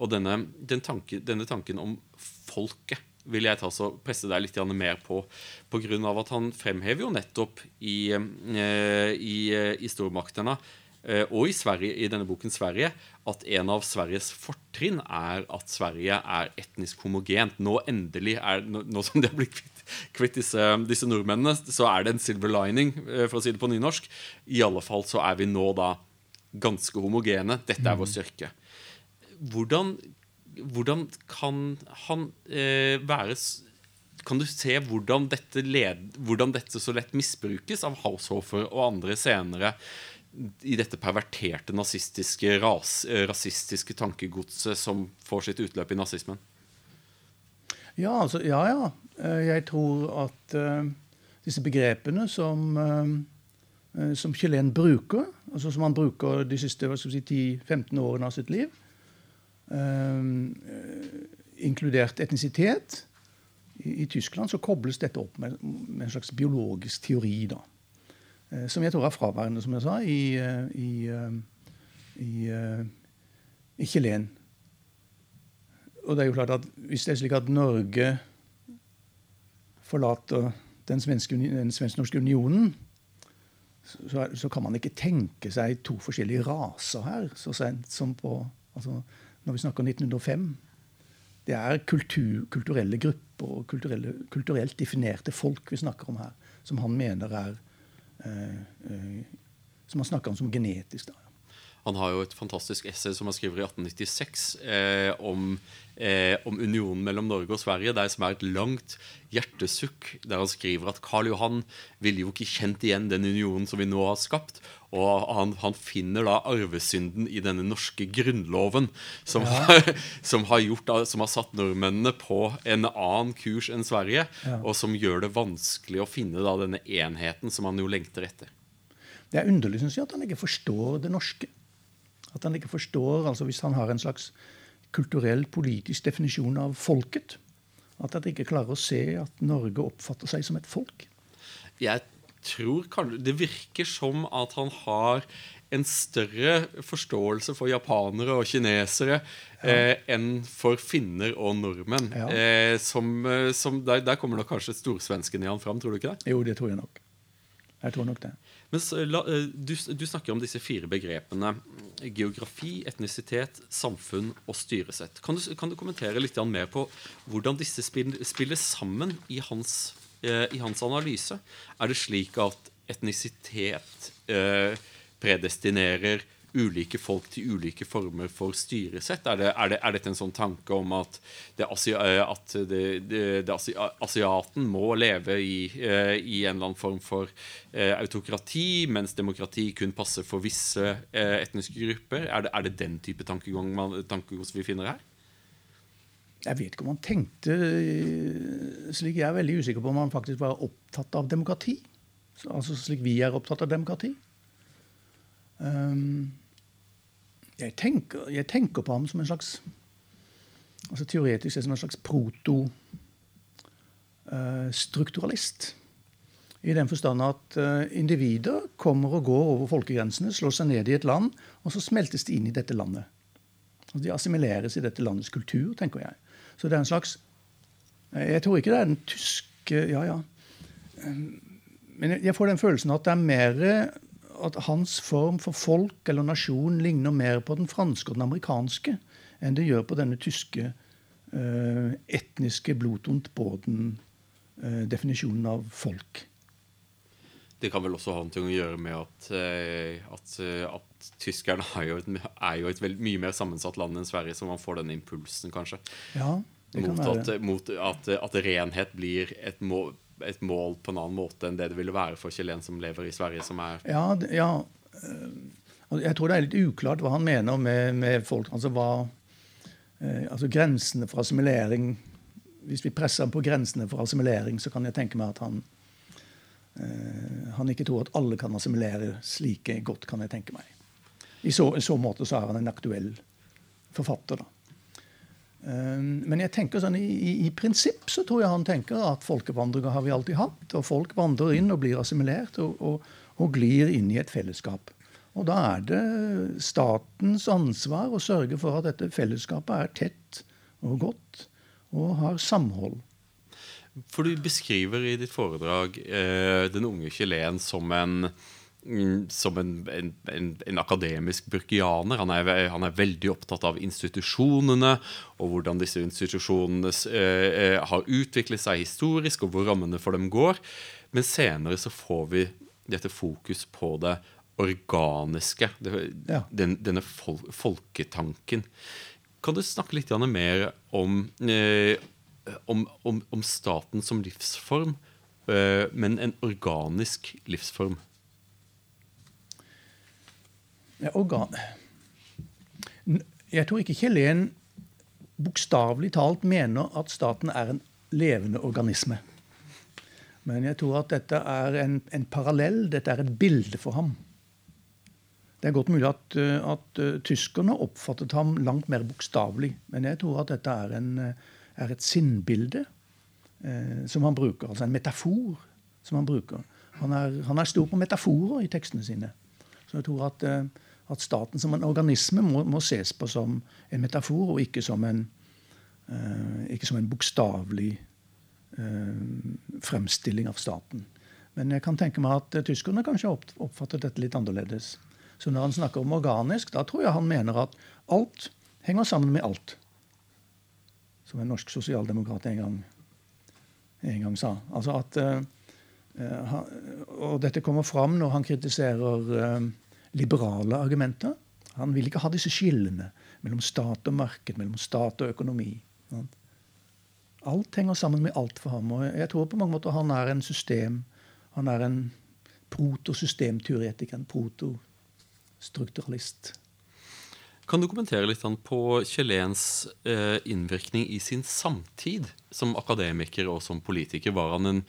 Og denne, den tanken, denne tanken om folket vil jeg ta så presse deg litt mer på. På grunn av at han fremhever jo nettopp i, eh, i, eh, i stormaktene og i, Sverige, i denne boken Sverige at en av Sveriges fortrinn er at Sverige er etnisk homogent. Nå endelig er, nå, som de har blitt kvitt, kvitt disse, disse nordmennene, så er det en silver lining, eh, for å si det på nynorsk. I alle fall så er vi nå da ganske homogene. Dette er vår styrke. Hvordan, hvordan kan han eh, være Kan du se hvordan dette, led, hvordan dette så lett misbrukes av Haushofer og andre senere i dette perverterte nazistiske, ras, eh, rasistiske tankegodset som får sitt utløp i nazismen? Ja, altså, ja, ja. Eh, Jeg tror at uh, disse begrepene som, eh, som Chilen bruker, altså som han bruker de siste si, 10-15 årene av sitt liv, eh, inkludert etnisitet I, I Tyskland så kobles dette opp med, med en slags biologisk teori, da. Eh, Som jeg tror er fraværende, som jeg sa, i, eh, i, eh, i, i Kjelen. Og det er jo klart at hvis det er slik at Norge forlater den svensk-norske unionen, så, er, så kan man ikke tenke seg to forskjellige raser her så sent som på altså, Når vi snakker 1905. Det er kultur, kulturelle grupper og kulturelt definerte folk vi snakker om her, som han mener er Som man snakker om som genetisk. da. Han har jo et fantastisk essay som han skriver i 1896 eh, om, eh, om unionen mellom Norge og Sverige, der som er et langt hjertesukk, der han skriver at Karl Johan ville jo ikke kjent igjen den unionen som vi nå har skapt. Og han, han finner da arvesynden i denne norske grunnloven, som, har, som, har, gjort, som har satt nordmennene på en annen kurs enn Sverige, Ja. og som gjør det vanskelig å finne da denne enheten som han jo lengter etter. Det er underlig synes jeg, at han ikke forstår det norske. At han ikke forstår, altså Hvis han har en slags kulturell, politisk definisjon av folket, at han ikke klarer å se at Norge oppfatter seg som et folk. jeg tror Det virker som at han har en større forståelse for japanere og kinesere eh, enn for finner og nordmenn. Ja. Eh, som, eh, som der, der kommer nok kanskje storsvensken i han fram, tror du ikke det? Jo, det tror jeg nok. Jeg tror nok det. La, eh, du, du snakker om disse fire begrepene. Geografi, etnisitet, samfunn og styresett. Kan du, kan du kommentere litt mer på hvordan disse spiller, spiller sammen i hans, eh, i hans analyse? Er det slik at etnisitet eh, predestinerer ulike folk til ulike former for styresett? Er, det, er, det, er dette en sånn tanke om at, det, eh, at asiaten må leve i, eh, i en eller annen form for eh, autokrati, mens demokrati kun passer for visse etniske grupper? Er det, er det den type tankegang man, tankegods vi finner her? Jeg vet ikke om han tenkte slik. Jeg er veldig usikker på om han faktisk var opptatt av demokrati. Altså slik vi er opptatt av demokrati. Um, jeg, tenker, jeg tenker på ham som en slags altså Teoretisk som en slags proto-strukturalist. I den forstand at uh, individer kommer og går over folkegrensene, slår seg ned i et land, og så smeltes de inn i dette landet. Altså, de assimileres i dette landets kultur, tenker jeg. Så det er en slags Jeg tror ikke det er den tyske Ja, ja. Men jeg får den følelsen at det er mer at hans form for folk eller nasjon ligner mer på den franske og den amerikanske enn det gjør på denne tyske uh, etniske blodtont båten-definisjonen uh, av folk. Det kan vel også ha noe å gjøre med at, uh, at, at tyskerne er jo et, er jo et veld, mye mer sammensatt land enn Sverige, så man får den impulsen, kanskje. Ja, det kan mot være. at, mot at, at renhet blir et mål, et mål på en annen måte enn det det ville være for chilen som lever i Sverige, som er Ja, ja. øh, Jeg tror det er litt uklart hva han mener med, med folk. Altså hva eh, Altså grensene for assimilering Hvis vi presser ham på grensene for assimilering, så kan jeg tenke meg at han eh, han ikke tror at alle kan assimilere slike godt, kan jeg tenke meg. I så, i så måte så er han en aktuell forfatter, da. Um, Men jeg tenker sånn, i, i, i prinsipp så tror jeg han tenker at folkevandringer har vi alltid hatt. Og folk vandrer inn og blir assimilert og, og, og glir inn i et fellesskap. Og da er det statens ansvar å sørge for at dette fellesskapet er tett og godt og har samhold. For du beskriver i ditt foredrag eh, den unge chilen som en som en, en, en, en akademisk burkianer. Han er, han er veldig opptatt av institusjonene og hvordan disse institusjonene eh, eh, har utviklet seg historisk, og hvor rammene for dem går. Men senere så får vi dette fokus på det organiske. Det, Ja. den, denne fol folketanken. Kan du snakke litt mer om, eh, om, om, om staten som livsform, eh, men en organisk livsform? Organ... Jeg tror ikke Kjellén bokstavelig talt mener at staten er en levende organisme. Men jeg tror at dette er en, en parallell, dette er et bilde for ham. Det er godt mulig at, uh, at uh, tyskerne oppfattet ham langt mer bokstavelig. Men jeg tror at dette er, en, uh, er et sinnbilde eh, som han bruker. Altså en metafor som han bruker. Han er, han er stor på metaforer i tekstene sine. Så jeg tror at, eh, at staten som en organisme må, må ses på som en metafor, og ikke som en, uh, en bokstavelig uh, fremstilling av staten. Men jeg kan tenke meg at tyskerne kanskje oppfattet dette litt annerledes. Så når han snakker om organisk, da tror jeg han mener at alt henger sammen med alt. Som en norsk sosialdemokrat en gang, en gang sa. Altså at eh, eh, han- Og dette kommer fram når han kritiserer liberale argumenter. Han vil ikke ha disse skillene mellom stat og marked, mellom stat og økonomi. Alt henger sammen med alt for ham. Og jeg tror på mange måter han er en system Han er en protosystemteoretiker, en protostrukturalist. Kan du kommentere litt på Kjellens eh, innvirkning i sin samtid som akademiker og som politiker? Var han en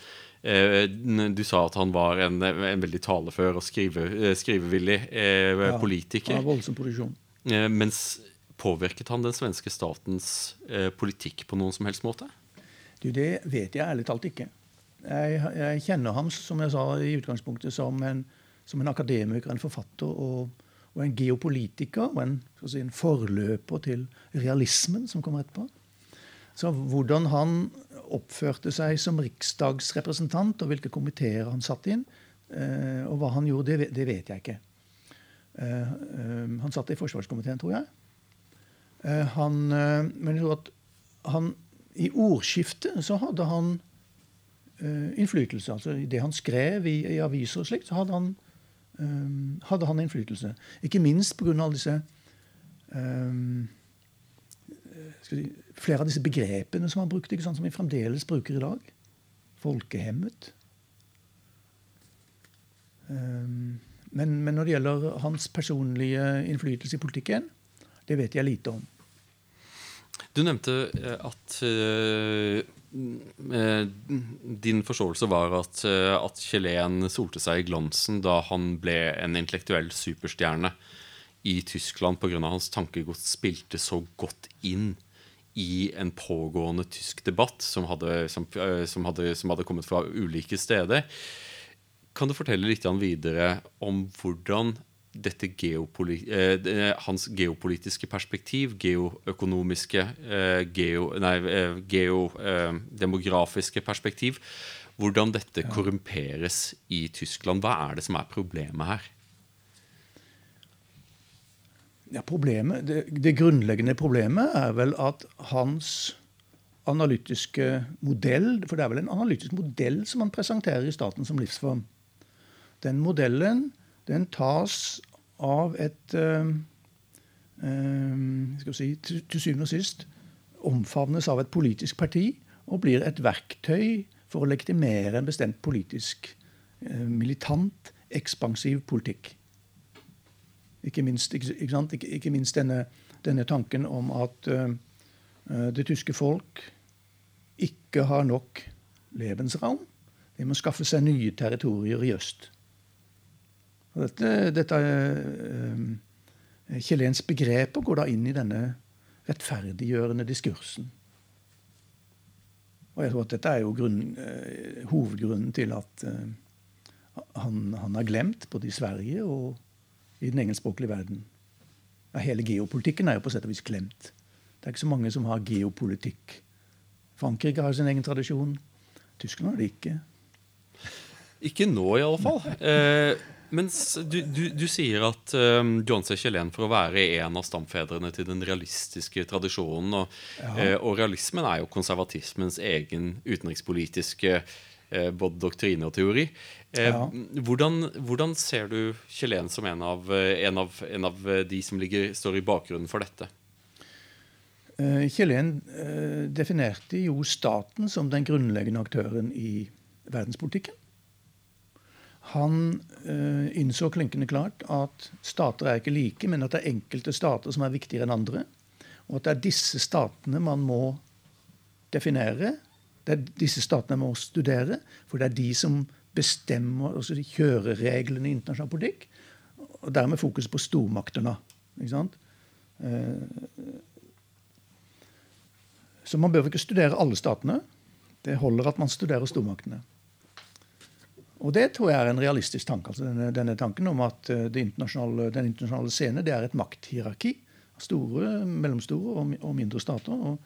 Du sa at han var en, en veldig talefør og skrive, eh, skrivevillig eh, Ja, politiker. Ja, voldsom produksjon. Eh, mens påvirket han den svenske statens eh, politikk på noen som helst måte? Du, det vet jeg ærlig talt ikke. Jeg, jeg kjenner ham, som jeg sa i utgangspunktet, som en, som en akademiker, en forfatter og, og en geopolitiker. Og en, si, en forløper til realismen som kommer etterpå. Så hvordan han oppførte seg som riksdagsrepresentant, og hvilke komiteer han satt inn, eh, og hva han gjorde, det, det vet jeg ikke. Eh, eh, han satt i forsvarskomiteen, tror jeg. Han, men jeg tror at han i ordskiftet så hadde han uh, innflytelse. Altså i det han skrev i, i aviser og slikt, så hadde han, eh, hadde han innflytelse. Ikke minst pga. disse eh, skal vi si, Flere av disse begrepene som han brukte, ikke sant, som vi fremdeles bruker i dag. Folkehemmet. Eh, men, men når det gjelder hans personlige innflytelse i politikken, det vet jeg lite om. Du nevnte eh, at eh, eh, din forståelse var at, at Kjellén solte seg i glansen da han ble en intellektuell superstjerne i Tyskland pga. hans tankegods spilte så godt inn i en pågående tysk debatt som hadde, som, eh, som hadde, som hadde kommet fra ulike steder. Kan du fortelle litt videre om hvordan geopoli eh, hans geopolitiske perspektiv, geoøkonomiske, eh, geo, nei, eh, geodemografiske eh, perspektiv, hvordan dette korrumperes i Tyskland? Hva er det som er problemet her? Ja, problemet, det, det, grunnleggende problemet er vel at hans analytiske modell For det er vel en analytisk modell som han presenterer i staten som livsform. Den modellen den tas av et øh, øh, si, til, til syvende og sist omfavnes av et politisk parti og blir et verktøy for å legitimere en bestemt politisk, uh, militant, ekspansiv politikk. Ikke minst, ikke, ikke, ikke minst denne, denne, tanken om at uh, det tyske folk ikke har nok levensraum. De må skaffe seg nye territorier i øst. Og dette dette uh, Chilensk begreper går da inn i denne rettferdiggjørende diskursen. Og jeg tror at dette er jo grunn, uh, hovedgrunnen til at han, han, har glemt, både i Sverige og i den engelskspråklige verden. Ja, hele geopolitikken er jo på sett og vis klemt. Det er ikke så mange som har geopolitikk. Frankrike har sin egen tradisjon. Tyskland har det ikke. Ikke nå, i alle fall. Eh, mens du, du, du, sier at eh, John C. Chilen for å være en av stamfedrene til den realistiske tradisjonen. Og, ja. eh, og realismen er jo konservatismens egen utenrikspolitiske eh, både doktrine og teori. Eh, ja. Hvordan, hvordan, ser du Chilen som en av, en, av, en av, de som ligger, står i bakgrunnen for dette? Chilen definerte jo staten som den grunnleggende aktøren i verdenspolitikken. Han innså klinkende klart at stater er ikke like, men at det er enkelte stater som er viktigere enn andre. Og at det er disse statene man må definere. Det er disse statene man må studere, for det er de som bestemmer altså kjørereglene i internasjonal politikk. Og dermed fokus på stormaktene. Ikke sant? Eh, så man bør ikke studere alle statene. Det holder at man studerer stormaktene. Og det tror jeg er en realistisk tanke. altså denne, denne tanken om at eh, internasjonale, den internasjonale scene det er et makthierarki. Store, mellomstore og mindre stater. Og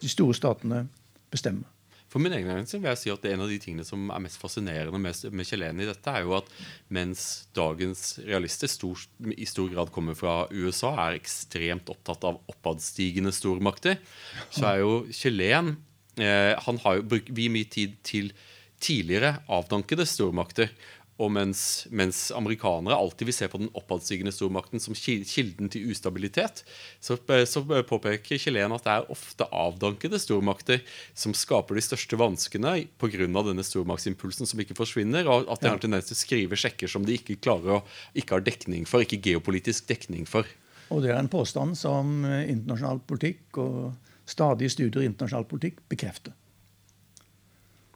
de store statene bestemmer. For min egen del vil jeg si at det er En av de tingene som er mest fascinerende med, med Chilen i dette, er jo at mens dagens realister stor, i stor grad kommer fra USA, er ekstremt opptatt av oppadstigende stormakter, så er jo Kjellén eh, Han har jo brukt mye tid til tidligere avdankede stormakter. Og mens, mens, amerikanere alltid vil se på den oppadstigende stormakten som kilden til ustabilitet, så, så påpeker Chilen at det er ofte avdankede stormakter som skaper de største vanskene pga. denne stormaktsimpulsen som ikke forsvinner, og at de har tendens til å skrive sjekker som de ikke klarer å ikke har dekning for, ikke geopolitisk dekning for. Og det er en påstand som internasjonal politikk og stadige studier i internasjonal politikk bekrefter.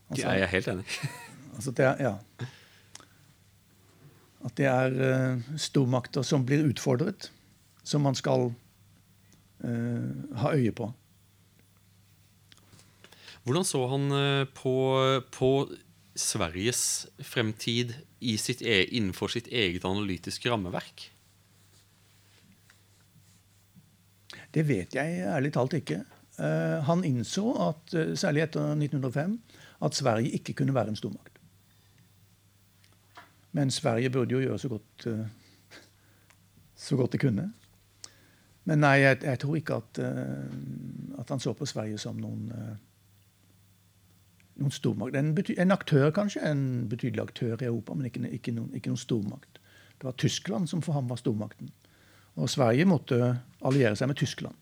Altså, jeg er helt enig. altså det ja. At det er uh, stormakter som blir utfordret, som man skal uh, ha øye på. Hvordan så han uh, på, på, Sveriges fremtid sitt, e, innenfor sitt eget analytiske rammeverk? Det vet jeg ærlig talt ikke. han innså, at, særlig etter 1905, at Sverige ikke kunne være en stormakt. Men Sverige burde jo gjøre så godt, uh, så godt det kunne. Men nei, jeg, jeg tror ikke at, uh, at, han så på Sverige som noen, uh, noen stormakt. En, en, aktør, kanskje. En betydelig aktør i Europa, men ikke, ikke, noen, ikke, noen, stormakt. Det var Tyskland som for ham var stormakten. Og Sverige måtte alliere seg med Tyskland.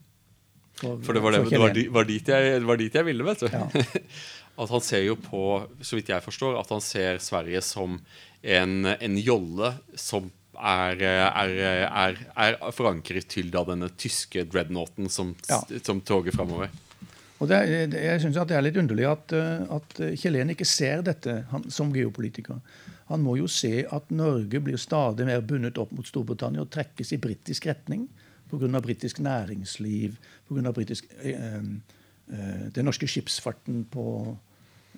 For, for det, var, det, det, var, var dit jeg, var dit jeg ville, vet du. Ja. at han ser jo på, så vidt jeg forstår, at han ser Sverige som en, en jolle som er, er, er, er, forankret til da denne tyske dreadnoughten som, ja. som toger framover. Og det, jeg synes det er litt underlig at, at Kjelen ikke ser dette han, som geopolitiker. Han må jo se at Norge blir stadig mer bundet opp mot Storbritannia og trekkes i britisk retning pga. britisk næringsliv, pga. Eh, eh, den norske skipsfarten på, eh,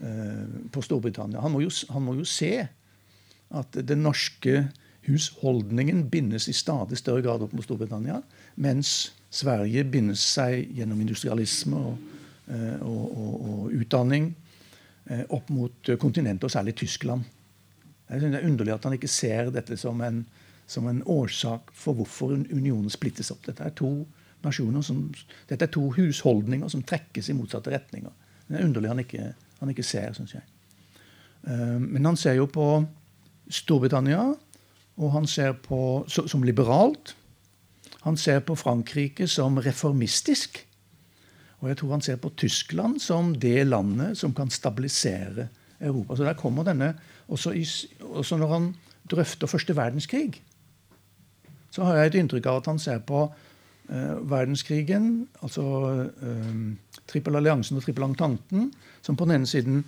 på Storbritannia. Han må, jo, han må jo se at den norske husholdningen bindes i stadig større grad opp mot Storbritannia, mens Sverige bindes seg gjennom industrialisme og, og, og, og utdanning opp mot kontinentet, og særlig Tyskland. Jeg synes Det er underlig at han ikke ser dette som en, som en årsak for hvorfor unionen splittes opp. Dette er to nasjoner som, dette er to husholdninger som trekkes i motsatte retninger. Det er underlig han ikke, han ikke ser, syns jeg. Uh, men han ser jo på Storbritannia og han ser på, som liberalt. Han ser på Frankrike som reformistisk. Og jeg tror han ser på Tyskland som det landet som kan stabilisere Europa. Så der kommer denne også, i, også når han drøfter første verdenskrig, så har jeg et inntrykk av at han ser på eh, verdenskrigen, altså eh, Trippelalliansen og Trippelentanten, som på den ene siden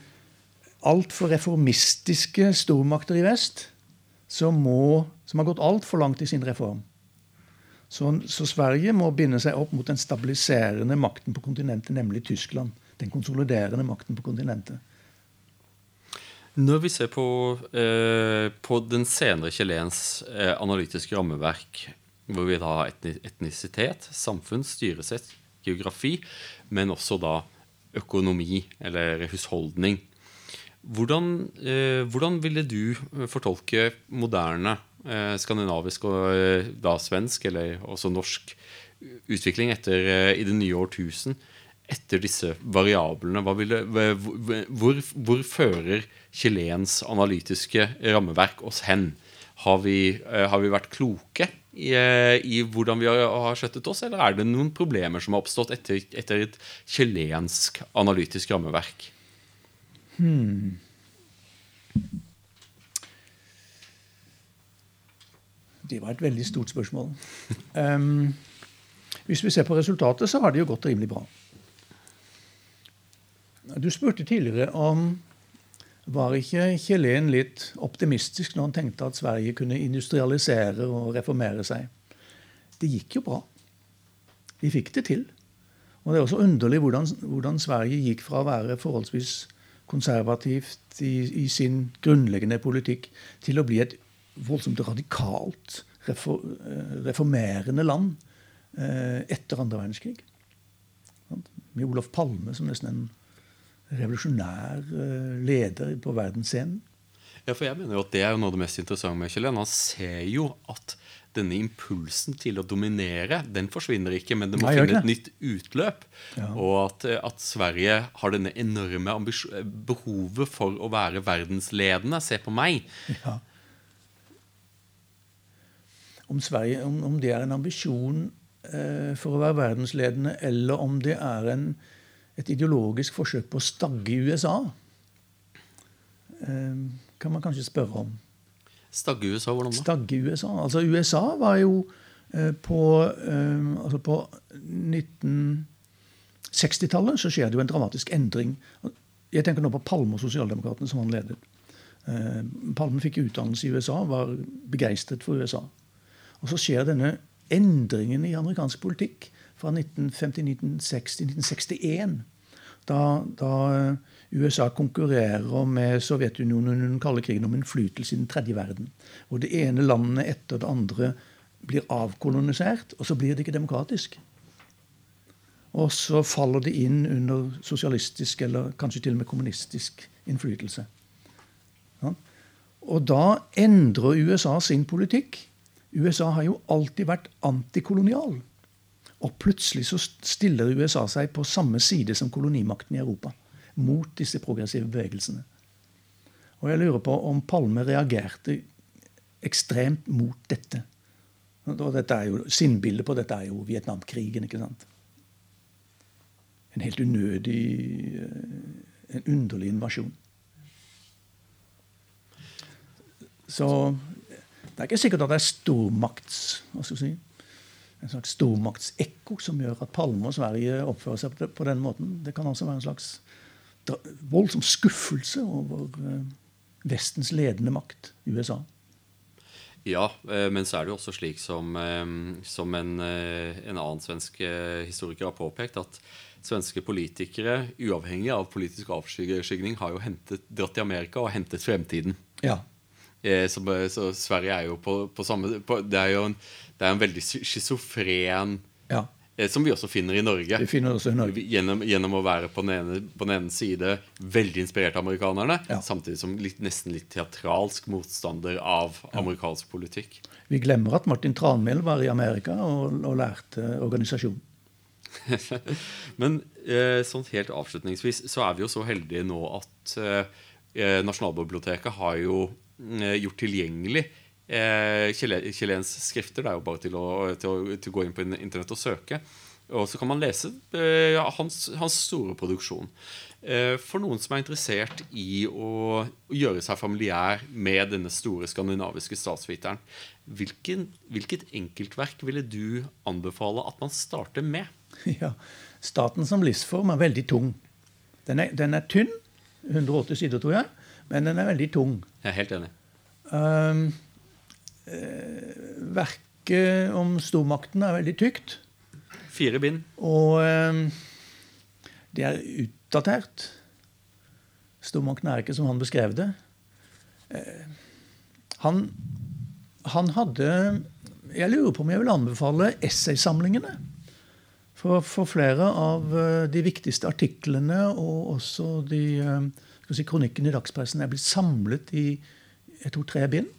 altfor reformistiske stormakter i vest som, må, som har gått altfor langt i sin reform. Så, så, Sverige må binde seg opp mot den stabiliserende makten på kontinentet, nemlig Tyskland. Den konsoliderende makten på kontinentet. Når vi ser på, eh, på den senere chilens eh, analytiske rammeverk, hvor vi da har etnisitet, samfunn, styresett, geografi, men også da økonomi eller husholdning. Hvordan, eh, hvordan ville du fortolke moderne eh, skandinavisk og eh, da svensk, eller også norsk, utvikling etter, eh, i det nye årtusen? etter disse variablene? Ville, hvor, hvor, fører Chilens analytiske rammeverk oss hen? Har vi, eh, har vi vært kloke i, eh, i, hvordan vi har, har skjøttet oss, eller er det noen problemer som har oppstått etter, etter et chilensk analytisk rammeverk? Hmm. Det var et veldig stort spørsmål. Um, hvis vi ser på resultatet, så har det jo gått rimelig bra. Du spurte tidligere om var ikke Kjellén litt optimistisk når han tenkte at Sverige kunne industrialisere og reformere seg? Det gikk jo bra. De fikk det til. Og Det er også underlig hvordan, hvordan Sverige gikk fra å være forholdsvis konservativt i, i, sin grunnleggende politikk til å bli et voldsomt radikalt reformerende land eh, etter andre verdenskrig. Med Olof Palme som nesten en revolusjonær eh, leder på verdensscenen. Ja, for jeg mener jo at Det er jo noe av det mest interessante med Kjell. Han ser jo at denne impulsen til å dominere, den forsvinner ikke, men det må Nei, finne et nytt utløp. Ja. Og at, eh, at, Sverige har denne enorme behovet for å være verdensledende. Se på meg. Ja. Om, Sverige, om, om det er en ambisjon eh, for å være verdensledende, eller om det er en et ideologisk forsøk på å stagge USA. Eh, kan man kanskje spørre om. Stagge USA? Hvordan da? Stagge USA. Altså USA var jo eh, på, eh, altså på 1960-tallet så skjer det jo en dramatisk endring. Jeg tenker nå på Palme og sosialdemokratene som han ledet. Palme fikk utdannelse i USA, var begeistret for USA. Og så skjer denne endringen i amerikansk politikk fra 1950 1961. Da, da, USA konkurrerer med Sovjetunionen under den kalde krigen om innflytelse i den tredje verden. Hvor det ene landet etter det andre blir avkolonisert, og så blir det ikke demokratisk. Og så faller det inn under sosialistisk eller kanskje til og med kommunistisk innflytelse. Ja. Og da endrer USA sin politikk. USA har jo alltid vært antikolonial. Og plutselig så stiller USA seg på samme side som kolonimakten i Europa. Mot disse progressive bevegelsene. Og jeg lurer på om Palme reagerte ekstremt mot dette. Og dette er Sinnbildet på dette er jo Vietnamkrigen. ikke sant? En helt unødig eh, En underlig invasjon. Så det er ikke sikkert at det er stormakts hva skal jeg si, en slags stormaktsekko som gjør at Palme og Sverige oppfører seg på den måten. Det kan altså være en slags voldsom skuffelse over, eh, Vestens ledende makt, USA. Ja, eh, men så er det jo også slik som, eh, som en, en annen svensk historiker har påpekt, at svenske politikere, uavhengig av politisk avskygning, har jo hentet, dratt til Amerika og hentet fremtiden. Ja. Så, så Sverige er jo på, på samme på, Det er jo en, det er en veldig schizofren ja. Eh, som vi også finner i Norge. Vi finner også i Norge. Gjennom, gjennom å være på den, ene, på den, ene, side veldig inspirert av amerikanerne, ja. samtidig som litt, nesten litt teatralsk motstander av ja. amerikansk politikk. Vi glemmer at Martin Tranmæl var i Amerika og, og lærte organisasjon. Men eh, sånn helt avslutningsvis så er vi jo så heldige nå at eh, Nasjonalbiblioteket har jo eh, gjort tilgjengelig eh, skrifter. Det er jo bare til å, til å, til å gå inn på internett og søke. Og så kan man lese eh, hans, hans, store produksjon. Eh, for noen som er interessert i å, å, gjøre seg familiær med denne store skandinaviske statsviteren, hvilken, hvilket enkeltverk ville du anbefale at man starter med? Ja, Staten som livsform er veldig tung. Den er, den er tynn, 180 sider, tror jeg, men den er veldig tung. Jeg er helt enig. Um, verket om stormakten er veldig tykt. Fire bind. Og eh, det er utdatert. Stormakten er ikke som han beskrev det. Eh, han, han hadde Jeg lurer på om jeg vil anbefale essaysamlingene. For, for, flere av de viktigste artiklene og også de si, kronikkene i dagspressen er blitt samlet i jeg tror, tre bind.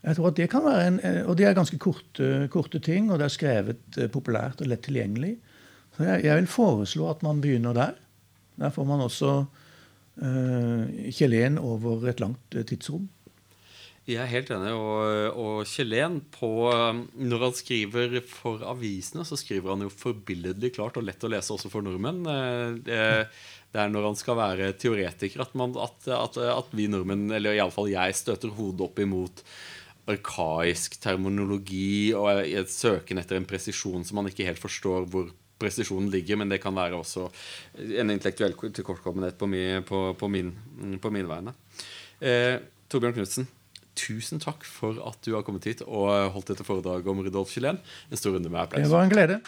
Jeg tror at det kan være en, eh, Og det er ganske korte, korte ting, og det er skrevet eh, populært og lett tilgjengelig. Så jeg, jeg, vil foreslå at man begynner der. Der får man også uh, Kjelen over et langt tidsrom. Jeg er helt enig. Og, og Kjelen, når han skriver for avisene, så skriver han jo forbilledlig klart og lett å lese også for nordmenn. Det, det er når han skal være teoretiker at, man, at, at, at vi nordmenn, eller iallfall jeg, støter hodet opp imot arkaisk terminologi og et søken etter en presisjon som man ikke helt forstår hvor presisjonen ligger, men det kan være også en intellektuell tilkortkommenhet på, min, på, på, min, på mine vegne. Eh, Torbjørn Knutsen, tusen takk for at du har kommet hit og holdt dette foredraget om Rudolf Kjellén. En stor runde med applaus. Det var en glede.